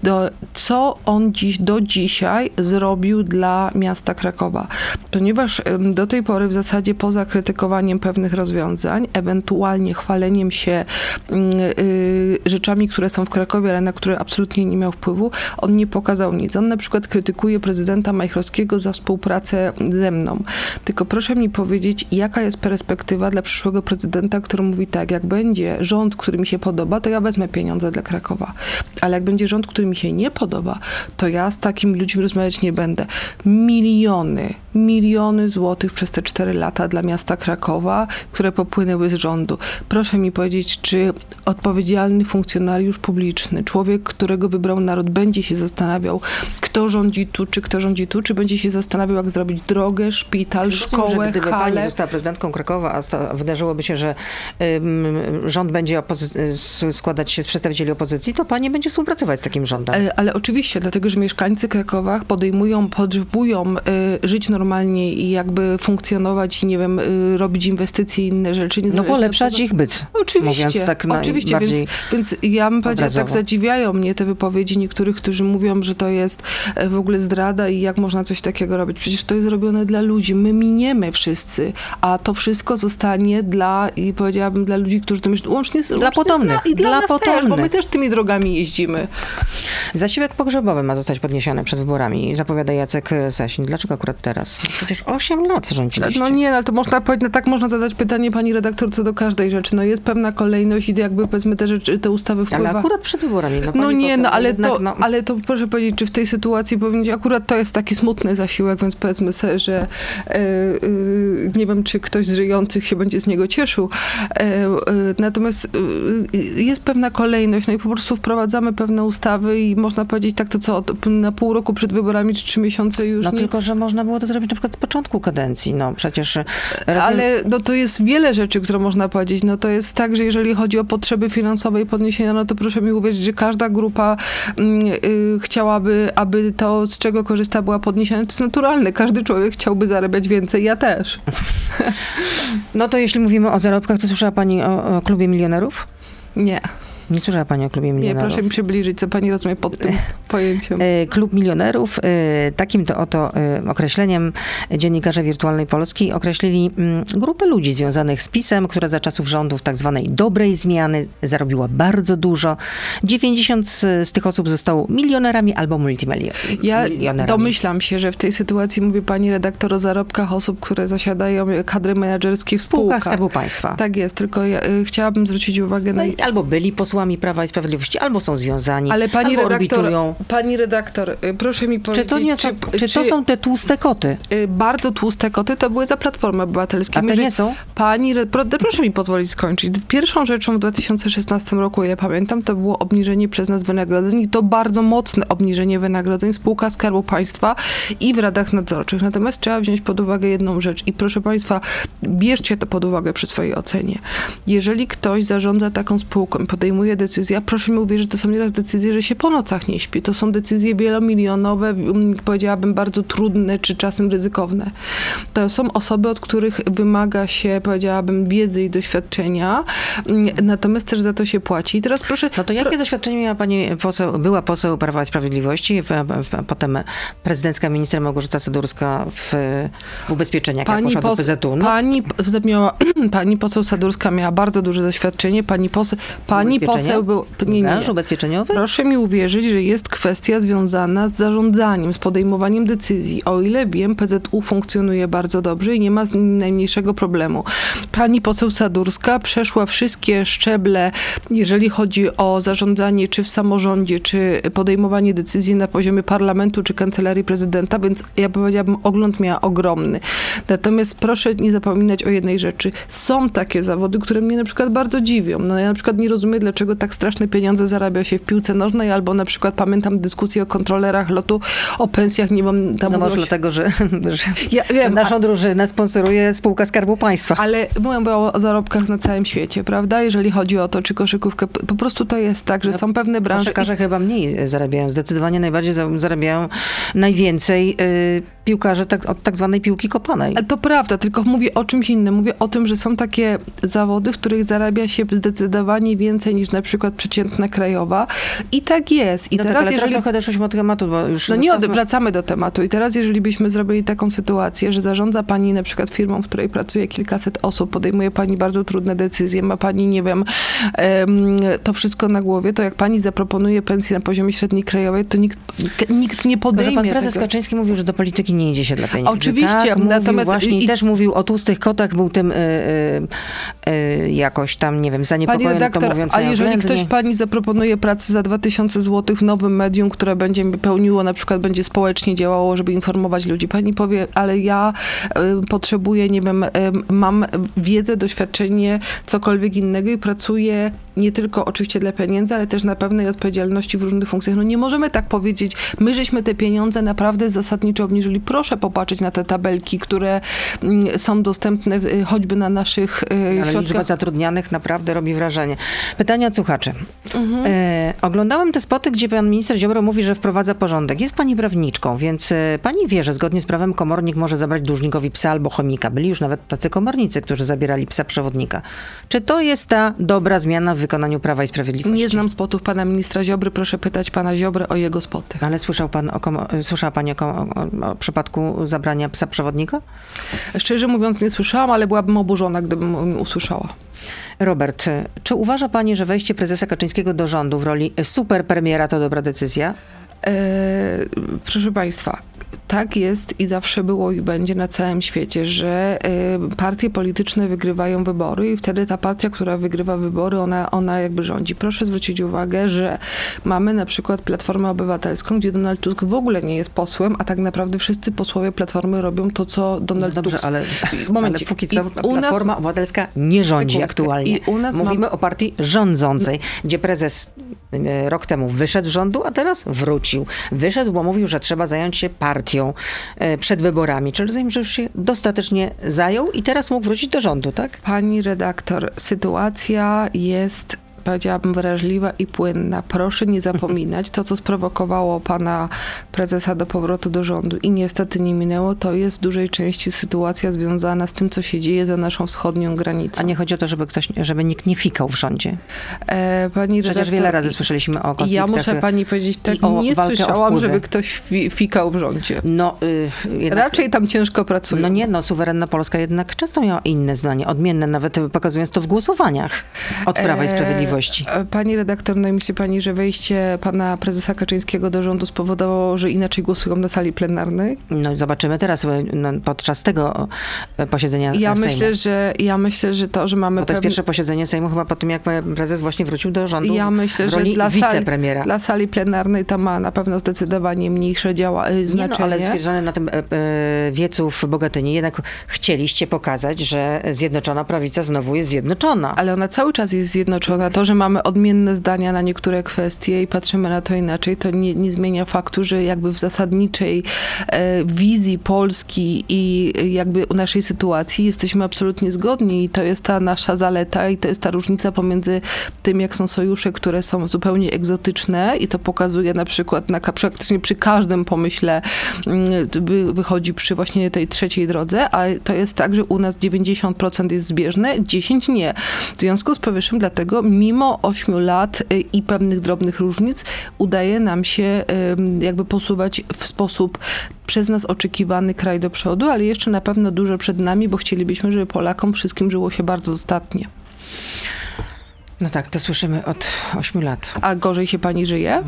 [SPEAKER 2] do, co on dziś, do dzisiaj zrobił dla miasta Krakowa. Ponieważ do tej pory w zasadzie poza krytykowaniem pewnych rozwiązań, ewentualnie chwaleniem się mm, y, rzeczami, które są w Krakowie, ale na które absolutnie nie miał wpływu, on nie pokazał nic. On na przykład krytykuje prezydenta Majchrowskiego za współpracę ze mną. Tylko proszę mi powiedzieć, jaka jest perspektywa dla przyszłego prezydenta, który mówi tak, jak będzie rząd, który mi się podoba, to ja wezmę pieniądze dla Krakowa. Ale jak będzie rząd, który mi się nie podoba, to ja z takimi ludźmi rozmawiać nie będę. Miliony, miliony złotych przez te cztery lata dla miasta Krakowa, które popłynęły z rządu. Proszę mi powiedzieć, czy odpowiedzialny funkcjonariusz publiczny, człowiek, którego wybrał naród, będzie się zastanawiał, kto rządzi tu, czy kto rządzi tu, czy będzie się zastanawiał, jak zrobić drogę, szpital, szkołę,
[SPEAKER 1] że gdyby pani
[SPEAKER 2] halę.
[SPEAKER 1] została prezydentką Krakowa, a sta- wydarzyłoby się, że ym, rząd będzie opozy- s- składać się z przedstawicieli opozycji, to pani będzie współpracować z takim rządem.
[SPEAKER 2] E, Ale oczywiście, dlatego że mieszkańcy Krakowa podejmują, potrzebują y, żyć normalnie i jakby funkcjonować i nie wiem, y, robić inwestycje i inne rzeczy.
[SPEAKER 1] No polepszać
[SPEAKER 2] tego-
[SPEAKER 1] ich byt.
[SPEAKER 2] Oczywiście,
[SPEAKER 1] Mówiąc tak
[SPEAKER 2] oczywiście, więc, więc ja bym powiedziała, tak zadziwiają mnie te wypowiedzi niektórych, którzy mówią, że to jest e, w ogóle zdrada i jak można coś takiego robić. Przecież to jest robione dla ludzi. My miniemy wszyscy, a to wszystko zostanie dla, i powiedziałabym, dla ludzi, którzy to myślą, łącznie z
[SPEAKER 1] Dla
[SPEAKER 2] łącznie z
[SPEAKER 1] potomnych,
[SPEAKER 2] na- I dla,
[SPEAKER 1] dla
[SPEAKER 2] nas też, bo
[SPEAKER 1] potomnych.
[SPEAKER 2] my też tymi drogami jeździmy.
[SPEAKER 1] Zasiłek pogrzebowy ma zostać podniesiony przed wyborami, zapowiada Jacek Sasin. Dlaczego akurat teraz? Przecież 8 lat rządziliście.
[SPEAKER 2] No nie, no, ale to można powiedzieć, no tak można zadać pytanie pani redaktor co do każdej rzeczy. No jest pewna kolejność i jakby powiedzmy te rzeczy, te ustawy
[SPEAKER 1] Ale
[SPEAKER 2] wpływa.
[SPEAKER 1] akurat przed wyborami. No,
[SPEAKER 2] No nie,
[SPEAKER 1] poseł,
[SPEAKER 2] no ale,
[SPEAKER 1] jednak,
[SPEAKER 2] to,
[SPEAKER 1] no,
[SPEAKER 2] ale to proszę powiedzieć, czy w tej sytuacji powinien być, akurat to jest taki smutny zasiłek, więc powiedzmy sobie, że e, e, nie wiem, czy ktoś z żyjących się będzie z niego cieszył. E, e, natomiast e, jest pewna kolejność, no i po prostu wprowadzamy pewne ustawy i można powiedzieć tak to co, na pół roku przed wyborami, czy trzy miesiące już
[SPEAKER 1] No
[SPEAKER 2] nic.
[SPEAKER 1] tylko, że można było to zrobić na przykład z początku kadencji. No przecież... razem-
[SPEAKER 2] Ale no to jest wiele rzeczy, które można powiedzieć. No to jest tak, że jeżeli chodzi o potrzeby finansowe i podniesienia, no to proszę mi uwierzyć, że każda grupa mm, y, chciałaby, aby to, z czego korzysta, była podniesiona. To jest naturalne. Każdy człowiek chciałby zarabiać więcej. Ja też.
[SPEAKER 1] No to jeśli mówimy o zarobkach, to słyszała pani o, o klubie milionerów?
[SPEAKER 2] Nie,
[SPEAKER 1] Nie słyszała pani o klubie
[SPEAKER 2] nie,
[SPEAKER 1] milionerów?
[SPEAKER 2] proszę mi przybliżyć, co pani rozumie pod tym pojęciem.
[SPEAKER 1] E, Klub Milionerów, e, takim to oto e, określeniem dziennikarze Wirtualnej Polski określili mm, grupę ludzi związanych z PiSem, która za czasów rządów tak zwanej dobrej zmiany zarobiła bardzo dużo. 90 z tych osób zostało milionerami albo multimilionerami.
[SPEAKER 2] Ja domyślam się, że w tej sytuacji mówi pani redaktor o zarobkach osób, które zasiadają kadry menedżerskie w
[SPEAKER 1] Spółka
[SPEAKER 2] spółkach.
[SPEAKER 1] Skarbu Państwa.
[SPEAKER 2] Tak jest, tylko ja, y, chciałabym zwrócić uwagę na
[SPEAKER 1] No i albo byli posłami Prawa i Sprawiedliwości, albo są związani,
[SPEAKER 2] Ale pani
[SPEAKER 1] albo
[SPEAKER 2] redaktor,
[SPEAKER 1] orbitują.
[SPEAKER 2] pani redaktor, y, proszę mi
[SPEAKER 1] Czy
[SPEAKER 2] powiedzieć,
[SPEAKER 1] to, nie są, czy, to są te tłuste koty?
[SPEAKER 2] y, bardzo tłuste koty to były za Platformę Obywatelską.
[SPEAKER 1] A te nie są?
[SPEAKER 2] Pani, proszę mi pozwolić skończyć. Pierwszą rzeczą w 2016 roku, ile pamiętam, to było obniżenie przez nas wynagrodzeń i to bardzo mocne obniżenie wynagrodzeń spółka Skarbu Państwa i w radach nadzorczych. Natomiast trzeba wziąć pod uwagę jedną rzecz i proszę Państwa, bierzcie to pod uwagę przy swojej ocenie. Jeżeli ktoś zarządza taką spółką podejmuje podejmuje decyzje, a proszę mi uwierzyć, to są nieraz decyzje, że się po nocach nie śpi. To są decyzje wielomilionowe, mm, powiedziałabym bardzo trudne, czy czasem ryzykowne. To są osoby, od których wymaga się, powiedziałabym, wiedzy i doświadczenia, mm, natomiast też za to się płaci. I teraz proszę...
[SPEAKER 1] No to jakie doświadczenie miała pani poseł, była poseł Prawa i Sprawiedliwości, potem prezydencka minister Małgorzata Sadurska w, w ubezpieczeniach, pani jak poszła do PZU?
[SPEAKER 2] No. Pani, miała, pani poseł Sadurska miała bardzo duże doświadczenie, pani poseł, pani poseł był...
[SPEAKER 1] Nie, nie, ubezpieczeniowy?
[SPEAKER 2] Proszę mi uwierzyć, że jest kwestia związana z zarządzaniem, z podejmowaniem decyzji. O ile wiem, PZU funkcjonuje bardzo dobrze i nie ma z nim najmniejszego problemu. Pani poseł Sadurska przeszła wszystkie szczeble, jeżeli chodzi o zarządzanie czy w samorządzie, czy podejmowanie decyzji na poziomie parlamentu, czy kancelarii prezydenta, więc ja powiedziałabym, ogląd miała ogromny. Natomiast proszę nie zapominać o jednej rzeczy. Są takie zawody, które mnie na przykład bardzo dziwią. No ja na przykład nie rozumiem, dlaczego tak straszne pieniądze zarabia się w piłce nożnej, albo na przykład pamiętam dyskusję o kontrolerach lotu, o pensjach, nie mam
[SPEAKER 1] tam... No może dlatego, że, że ja wiem, naszą a... drużynę sponsoruje spółka Skarbu Państwa.
[SPEAKER 2] Ale mówię o zarobkach na całym świecie, prawda? Jeżeli chodzi o to, czy koszykówkę, po prostu to jest tak, że no, są pewne branże...
[SPEAKER 1] Koszykarze i... chyba mniej zarabiają, zdecydowanie najbardziej zarabiają najwięcej yy, piłkarze tak, od tak zwanej piłki kopanej.
[SPEAKER 2] To prawda, tylko mówię o czymś innym. Mówię o tym, że są takie zawody, w których zarabia się zdecydowanie więcej niż na przykład przeciętna krajowa. I tak jest. I
[SPEAKER 1] no
[SPEAKER 2] teraz, tak,
[SPEAKER 1] ale jeżeli... teraz trochę od tematu, bo już
[SPEAKER 2] No nie, wracamy do tematu. I teraz, jeżeli byśmy zrobili taką sytuację, że zarządza pani na przykład firmą, w której pracuje kilkaset osób, podejmuje pani bardzo trudne decyzje, ma pani, nie wiem, to wszystko na głowie, to jak pani zaproponuje pensję na poziomie średniej krajowej, to nikt, nikt nie podejmie
[SPEAKER 1] Pan prezes
[SPEAKER 2] tego.
[SPEAKER 1] Kaczyński mówił, że do polityki nie idzie się dla pieniędzy.
[SPEAKER 2] Oczywiście.
[SPEAKER 1] Tak, natomiast właśnie i, też mówił o tłustych kotach, był tym y, y, y, jakoś tam, nie wiem, zaniepokojony,
[SPEAKER 2] redaktor,
[SPEAKER 1] to mówiąc
[SPEAKER 2] a jeżeli ktoś pani zaproponuje pracę za 2000 zł w nowym medium, które będzie pełniło, na przykład będzie społecznie działało, żeby informować ludzi, pani powie, ale ja y, potrzebuję, nie wiem, y, mam wiedzę, doświadczenie, cokolwiek innego i pracuję nie tylko oczywiście dla pieniędzy, ale też na pewnej odpowiedzialności w różnych funkcjach. No nie możemy tak powiedzieć, my żeśmy te pieniądze naprawdę zasadniczo obniżyli. Proszę popatrzeć na te tabelki, które mm, są dostępne y, choćby na naszych
[SPEAKER 1] y, ale środkach. liczba zatrudnianych naprawdę robi wrażenie. Pytanie od słuchaczy. Mhm. E, oglądałem te spoty, gdzie pan minister Ziobro mówi, że wprowadza porządek. Jest pani prawniczką, więc e, pani wie, że zgodnie z prawem komornik może zabrać dłużnikowi psa albo chomika. Byli już nawet tacy komornicy, którzy zabierali psa przewodnika. Czy to jest ta dobra zmiana w wykonaniu Prawa i Sprawiedliwości?
[SPEAKER 2] Nie znam spotów pana ministra Ziobry. Proszę pytać pana Ziobry o jego spoty.
[SPEAKER 1] Ale słyszał pan o, słyszała pani o, o, o przypadku zabrania psa przewodnika?
[SPEAKER 2] Szczerze mówiąc nie słyszałam, ale byłabym oburzona, gdybym usłyszała.
[SPEAKER 1] Robert, czy uważa pani, że wejście prezesa Kaczyńskiego do rządu w roli super premiera to dobra decyzja?
[SPEAKER 2] E, proszę Państwa, tak jest i zawsze było i będzie na całym świecie, że y, partie polityczne wygrywają wybory i wtedy ta partia, która wygrywa wybory, ona, ona jakby rządzi. Proszę zwrócić uwagę, że mamy na przykład Platformę Obywatelską, gdzie Donald Tusk w ogóle nie jest posłem, a tak naprawdę wszyscy posłowie Platformy robią to, co Donald
[SPEAKER 1] no dobrze,
[SPEAKER 2] Tusk...
[SPEAKER 1] Ale, Momencik. ale póki co Platforma nas... Obywatelska nie rządzi aktualnie. Mówimy mam... o partii rządzącej, gdzie prezes y, rok temu wyszedł z rządu, a teraz wrócił. Wyszedł, bo mówił, że trzeba zająć się partią E, przed wyborami. Czy rozumiem, że już się dostatecznie zajął i teraz mógł wrócić do rządu, tak?
[SPEAKER 2] Pani redaktor, sytuacja jest powiedziałabym, wrażliwa i płynna. Proszę nie zapominać, to co sprowokowało pana prezesa do powrotu do rządu i niestety nie minęło, to jest w dużej części sytuacja związana z tym, co się dzieje za naszą wschodnią granicą.
[SPEAKER 1] A nie chodzi o to, żeby ktoś, żeby nikt nie fikał w rządzie?
[SPEAKER 2] E, pani
[SPEAKER 1] Przecież wiele razy słyszeliśmy o konfliktach.
[SPEAKER 2] Ja muszę pani powiedzieć, tak nie słyszałam, żeby ktoś fi fikał w rządzie. No, y, jednak, Raczej tam ciężko pracują.
[SPEAKER 1] No nie, no suwerenna Polska jednak często miała inne zdanie, odmienne, nawet pokazując to w głosowaniach od Prawa i e, Sprawiedliwości.
[SPEAKER 2] E, pani redaktor, no i myśli pani, że wejście pana prezesa Kaczyńskiego do rządu spowodowało, że inaczej głosują na sali plenarnej?
[SPEAKER 1] No zobaczymy teraz no, podczas tego e, posiedzenia
[SPEAKER 2] ja
[SPEAKER 1] Sejmu.
[SPEAKER 2] Myślę, że, ja myślę, że to, że mamy...
[SPEAKER 1] Bo to jest pierwsze posiedzenie Sejmu chyba po tym, jak prezes właśnie wrócił do rządu
[SPEAKER 2] Ja myślę, że dla sali, dla sali plenarnej to ma na pewno zdecydowanie mniejsze działa, znaczenie. Nie, no,
[SPEAKER 1] ale zbierzone na tym e, e, wiecu w Bogatyni jednak chcieliście pokazać, że Zjednoczona Prawica znowu jest zjednoczona.
[SPEAKER 2] Ale ona cały czas jest zjednoczona. To To, że mamy odmienne zdania na niektóre kwestie i patrzymy na to inaczej, to nie, nie zmienia faktu, że jakby w zasadniczej e, wizji Polski i jakby naszej sytuacji jesteśmy absolutnie zgodni i to jest ta nasza zaleta i to jest ta różnica pomiędzy tym, jak są sojusze, które są zupełnie egzotyczne i to pokazuje na przykład na, praktycznie przy każdym pomyśle mm, wy- wychodzi przy właśnie tej trzeciej drodze, a to jest tak, że u nas 90% jest zbieżne, 10 nie. W związku z powyższym dlatego mimo 8 lat y, i pewnych drobnych różnic udaje nam się jakby posuwać w sposób przez nas oczekiwany kraj do przodu, ale jeszcze na pewno dużo przed nami, bo chcielibyśmy, żeby Polakom wszystkim żyło się bardzo dostatnie.
[SPEAKER 1] No tak, to słyszymy od 8 lat.
[SPEAKER 2] A gorzej się pani żyje?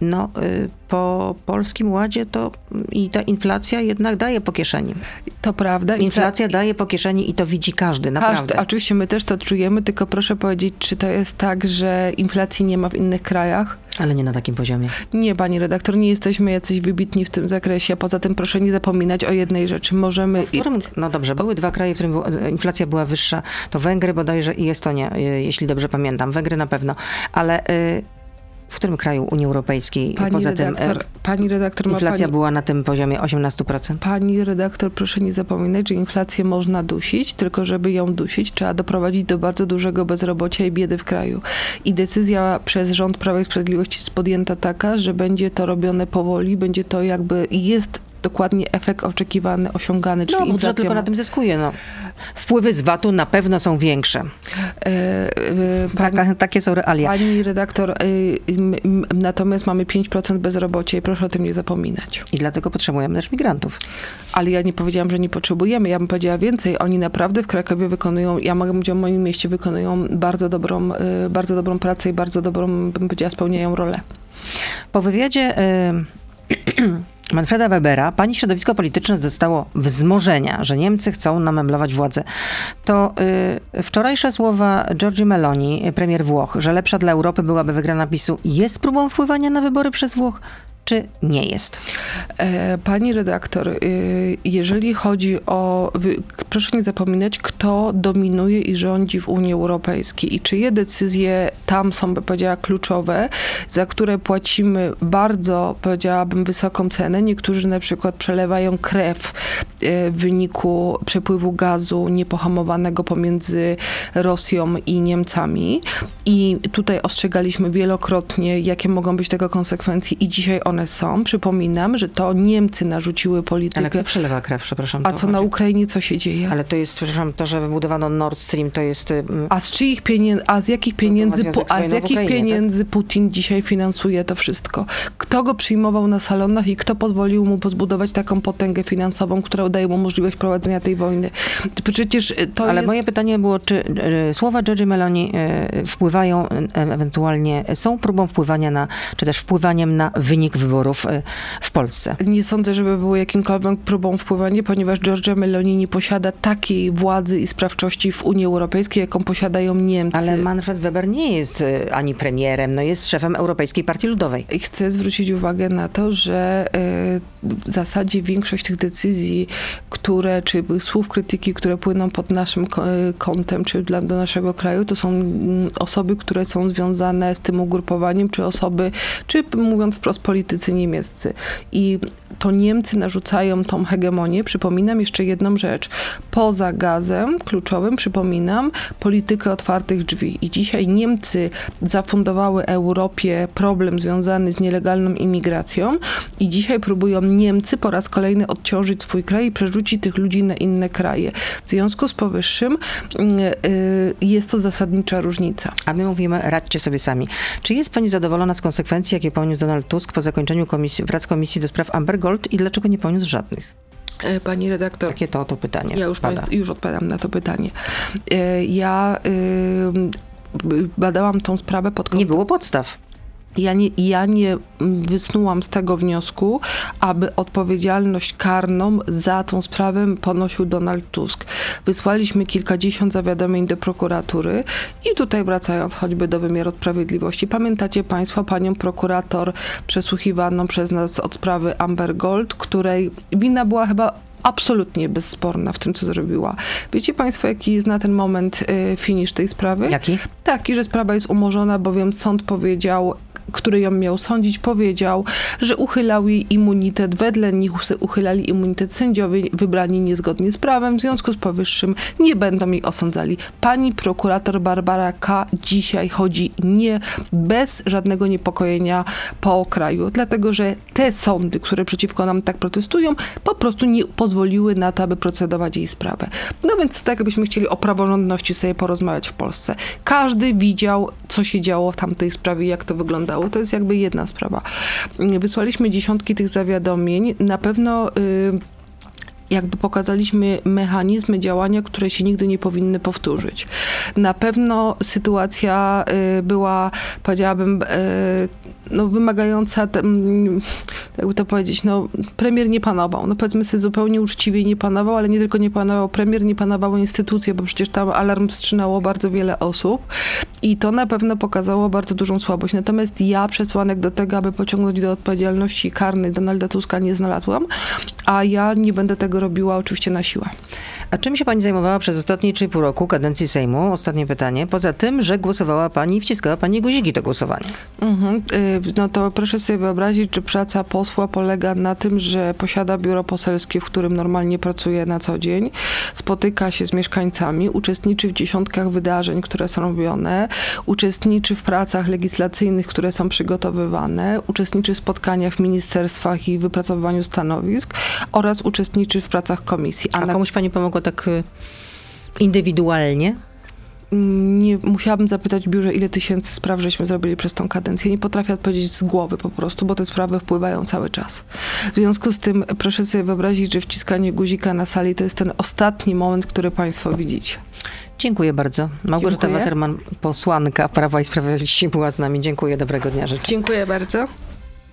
[SPEAKER 1] No, y, po Polskim Ładzie to i ta inflacja jednak daje po kieszeni.
[SPEAKER 2] To prawda.
[SPEAKER 1] Inflacja daje po kieszeni i to widzi każdy, naprawdę.
[SPEAKER 2] Każdy, oczywiście my też to czujemy, tylko proszę powiedzieć, czy to jest tak, że inflacji nie ma w innych krajach?
[SPEAKER 1] Ale nie na takim poziomie.
[SPEAKER 2] Nie, pani redaktor, nie jesteśmy jacyś wybitni w tym zakresie. Poza tym proszę nie zapominać o jednej rzeczy. Możemy...
[SPEAKER 1] W którym, no dobrze, były dwa kraje, w którym inflacja była wyższa. To Węgry bodajże i Estonia, e, jeśli dobrze pamiętam. Węgry na pewno. Ale e, w którym kraju Unii Europejskiej
[SPEAKER 2] Pani
[SPEAKER 1] poza
[SPEAKER 2] redaktor,
[SPEAKER 1] tym
[SPEAKER 2] pani redaktor
[SPEAKER 1] e, inflacja
[SPEAKER 2] pani...
[SPEAKER 1] była na tym poziomie 18%?
[SPEAKER 2] Pani redaktor, proszę nie zapominać, że inflację można dusić, tylko żeby ją dusić, trzeba doprowadzić do bardzo dużego bezrobocia i biedy w kraju. I decyzja przez rząd Prawa i Sprawiedliwości jest podjęta taka, że będzie to robione powoli, będzie to jakby jest dokładnie efekt oczekiwany, osiągany, czyli
[SPEAKER 1] No, budżet
[SPEAKER 2] inflacja
[SPEAKER 1] tylko na tym zyskuje. No. Wpływy z VAT-u na pewno są większe.
[SPEAKER 2] E, e, pani,
[SPEAKER 1] Taka, takie są realia.
[SPEAKER 2] pani redaktor, m- natomiast mamy 5% bezrobocia i proszę o tym nie zapominać.
[SPEAKER 1] I dlatego potrzebujemy też migrantów.
[SPEAKER 2] Ale ja nie powiedziałam, że nie potrzebujemy. Ja bym powiedziała więcej. Oni naprawdę w Krakowie wykonują, ja mogę mówić o moim mieście, wykonują bardzo dobrą, y, bardzo dobrą pracę i bardzo dobrą, bym powiedziała, spełniają rolę.
[SPEAKER 1] Po wywiadzie y, Manfreda Webera pani środowisko polityczne dostało wzmożenia, że Niemcy chcą nameblować władzę. To y, wczorajsze słowa Giorgi Meloni, premier Włoch, że lepsza dla Europy byłaby wygrana PiSu, jest próbą wpływania na wybory przez Włoch, czy nie jest?
[SPEAKER 2] E, Pani redaktor, y, jeżeli chodzi o. Proszę nie zapominać, kto dominuje i rządzi w Unii Europejskiej i czyje decyzje tam są, by powiedziała, kluczowe, za które płacimy bardzo, powiedziałabym, wysoką cenę. Niektórzy na przykład przelewają krew e, w wyniku przepływu gazu niepohamowanego pomiędzy Rosją i Niemcami. I tutaj ostrzegaliśmy wielokrotnie, jakie mogą być tego konsekwencje, i dzisiaj one są. Przypominam, że to Niemcy narzuciły
[SPEAKER 1] Ale
[SPEAKER 2] politykę.
[SPEAKER 1] kto przelewa krew, przepraszam?
[SPEAKER 2] A co na
[SPEAKER 1] chodzi?
[SPEAKER 2] Ukrainie, co się dzieje?
[SPEAKER 1] Ale to jest, przepraszam, to, że wybudowano Nord Stream, to jest... y, mm,
[SPEAKER 2] A z czyich pieniędzy, a z jakich pieniędzy, a z jakich
[SPEAKER 1] Ukrainie, tak?
[SPEAKER 2] pieniędzy Putin dzisiaj finansuje to wszystko? Kto go przyjmował na salonach i kto pozwolił mu pozbudować taką potęgę finansową, która daje mu możliwość prowadzenia tej wojny? Przecież y, to
[SPEAKER 1] Ale
[SPEAKER 2] jest...
[SPEAKER 1] moje pytanie było, czy e, słowa Giorgi Meloni wpływają ewentualnie, są próbą wpływania na, czy też wpływaniem na wynik wyborów e, w Polsce?
[SPEAKER 2] Nie sądzę, żeby było jakimkolwiek próbą wpływania, ponieważ Giorgia Meloni nie posiada takiej władzy i sprawczości w Unii Europejskiej, jaką posiadają Niemcy.
[SPEAKER 1] Ale Manfred Weber nie jest e, ani premierem, no jest szefem Europejskiej Partii Ludowej.
[SPEAKER 2] I Chcę zwrócić uwagę na to, że e, w zasadzie większość tych decyzji, które, czy słów krytyki, które płyną pod naszym kątem, czy dla, do naszego kraju, to są mm, osoby, które są związane z tym ugrupowaniem, czy osoby, czy mówiąc wprost politycy niemieccy. I to Niemcy narzucają tą hegemonię. Przypominam jeszcze jedną rzecz. Poza gazem kluczowym, przypominam, politykę otwartych drzwi. I dzisiaj Niemcy zafundowały Europie problem związany z nielegalną imigracją i dzisiaj próbują Niemcy po raz kolejny odciążyć swój kraj i przerzucić tych ludzi na inne kraje. W związku z powyższym mm, y, jest to zasadnicza różnica.
[SPEAKER 1] A my mówimy, radźcie sobie sami. Czy jest pani zadowolona z konsekwencji, jakie poniósł Donald Tusk po zakończeniu komisji, prac Komisji do spraw Amber Gold i dlaczego nie poniósł żadnych?
[SPEAKER 2] E, Pani redaktor,
[SPEAKER 1] Takie to oto pytanie.
[SPEAKER 2] Ja już, państw, już odpowiadam na to pytanie. E, Ja y, badałam tą sprawę pod
[SPEAKER 1] Nie
[SPEAKER 2] kątem...
[SPEAKER 1] było podstaw.
[SPEAKER 2] Ja nie, ja nie wysnułam z tego wniosku, aby odpowiedzialność karną za tą sprawę ponosił Donald Tusk. Wysłaliśmy kilkadziesiąt zawiadomień do prokuratury i tutaj wracając choćby do wymiaru sprawiedliwości. Pamiętacie Państwo panią prokurator przesłuchiwaną przez nas od sprawy Amber Gold, której wina była chyba absolutnie bezsporna w tym, co zrobiła. Wiecie Państwo, jaki jest na ten moment y, finisz tej sprawy?
[SPEAKER 1] Jaki?
[SPEAKER 2] Taki, że sprawa jest umorzona, bowiem sąd powiedział, który ją miał sądzić, powiedział, że uchylał jej immunitet. Wedle nich uchylali immunitet sędziowie wybrani niezgodnie z prawem. W związku z powyższym nie będą jej osądzali. Pani prokurator Barbara K. dzisiaj chodzi nie bez żadnego niepokojenia po kraju, dlatego że te sądy, które przeciwko nam tak protestują, po prostu nie pozwoliły na to, aby procedować jej sprawę. No więc tak jakbyśmy chcieli o praworządności sobie porozmawiać w Polsce. Każdy widział, co się działo w tamtej sprawie, jak to To jest jakby jedna sprawa. Wysłaliśmy dziesiątki tych zawiadomień. Na pewno... y, jakby pokazaliśmy mechanizmy działania, które się nigdy nie powinny powtórzyć. Na pewno sytuacja y, była, powiedziałabym, y, no, wymagająca, tem, jakby to powiedzieć, no, premier nie panował. No powiedzmy sobie zupełnie uczciwie nie panował, ale nie tylko nie panował premier, nie panowały instytucje, bo przecież tam alarm wstrzymało bardzo wiele osób i to na pewno pokazało bardzo dużą słabość. Natomiast ja przesłanek do tego, aby pociągnąć do odpowiedzialności karnej Donalda Tuska nie znalazłam, a ja nie będę tego robiła oczywiście na siłę.
[SPEAKER 1] A czym się pani zajmowała przez ostatnie 3,5 roku kadencji Sejmu? Ostatnie pytanie. Poza tym, że głosowała pani i wciskała pani guziki do głosowania.
[SPEAKER 2] Mhm. y, No to proszę sobie wyobrazić, że praca posła polega na tym, że posiada biuro poselskie, w którym normalnie pracuje na co dzień, spotyka się z mieszkańcami, uczestniczy w dziesiątkach wydarzeń, które są robione, uczestniczy w pracach legislacyjnych, które są przygotowywane, uczestniczy w spotkaniach w ministerstwach i wypracowywaniu stanowisk oraz uczestniczy w pracach komisji.
[SPEAKER 1] A
[SPEAKER 2] na-
[SPEAKER 1] komuś pani pomogła tak y, indywidualnie?
[SPEAKER 2] Nie musiałabym zapytać w biurze, ile tysięcy spraw żeśmy zrobili przez tą kadencję. Nie potrafię odpowiedzieć z głowy po prostu, bo te sprawy wpływają cały czas. W związku z tym proszę sobie wyobrazić, że wciskanie guzika na sali to jest ten ostatni moment, który Państwo widzicie.
[SPEAKER 1] Dziękuję bardzo. Małgorzata
[SPEAKER 2] Dziękuję.
[SPEAKER 1] Wasserman, posłanka Prawa i Sprawiedliwości była z nami. Dziękuję, dobrego dnia życzę.
[SPEAKER 2] Dziękuję bardzo.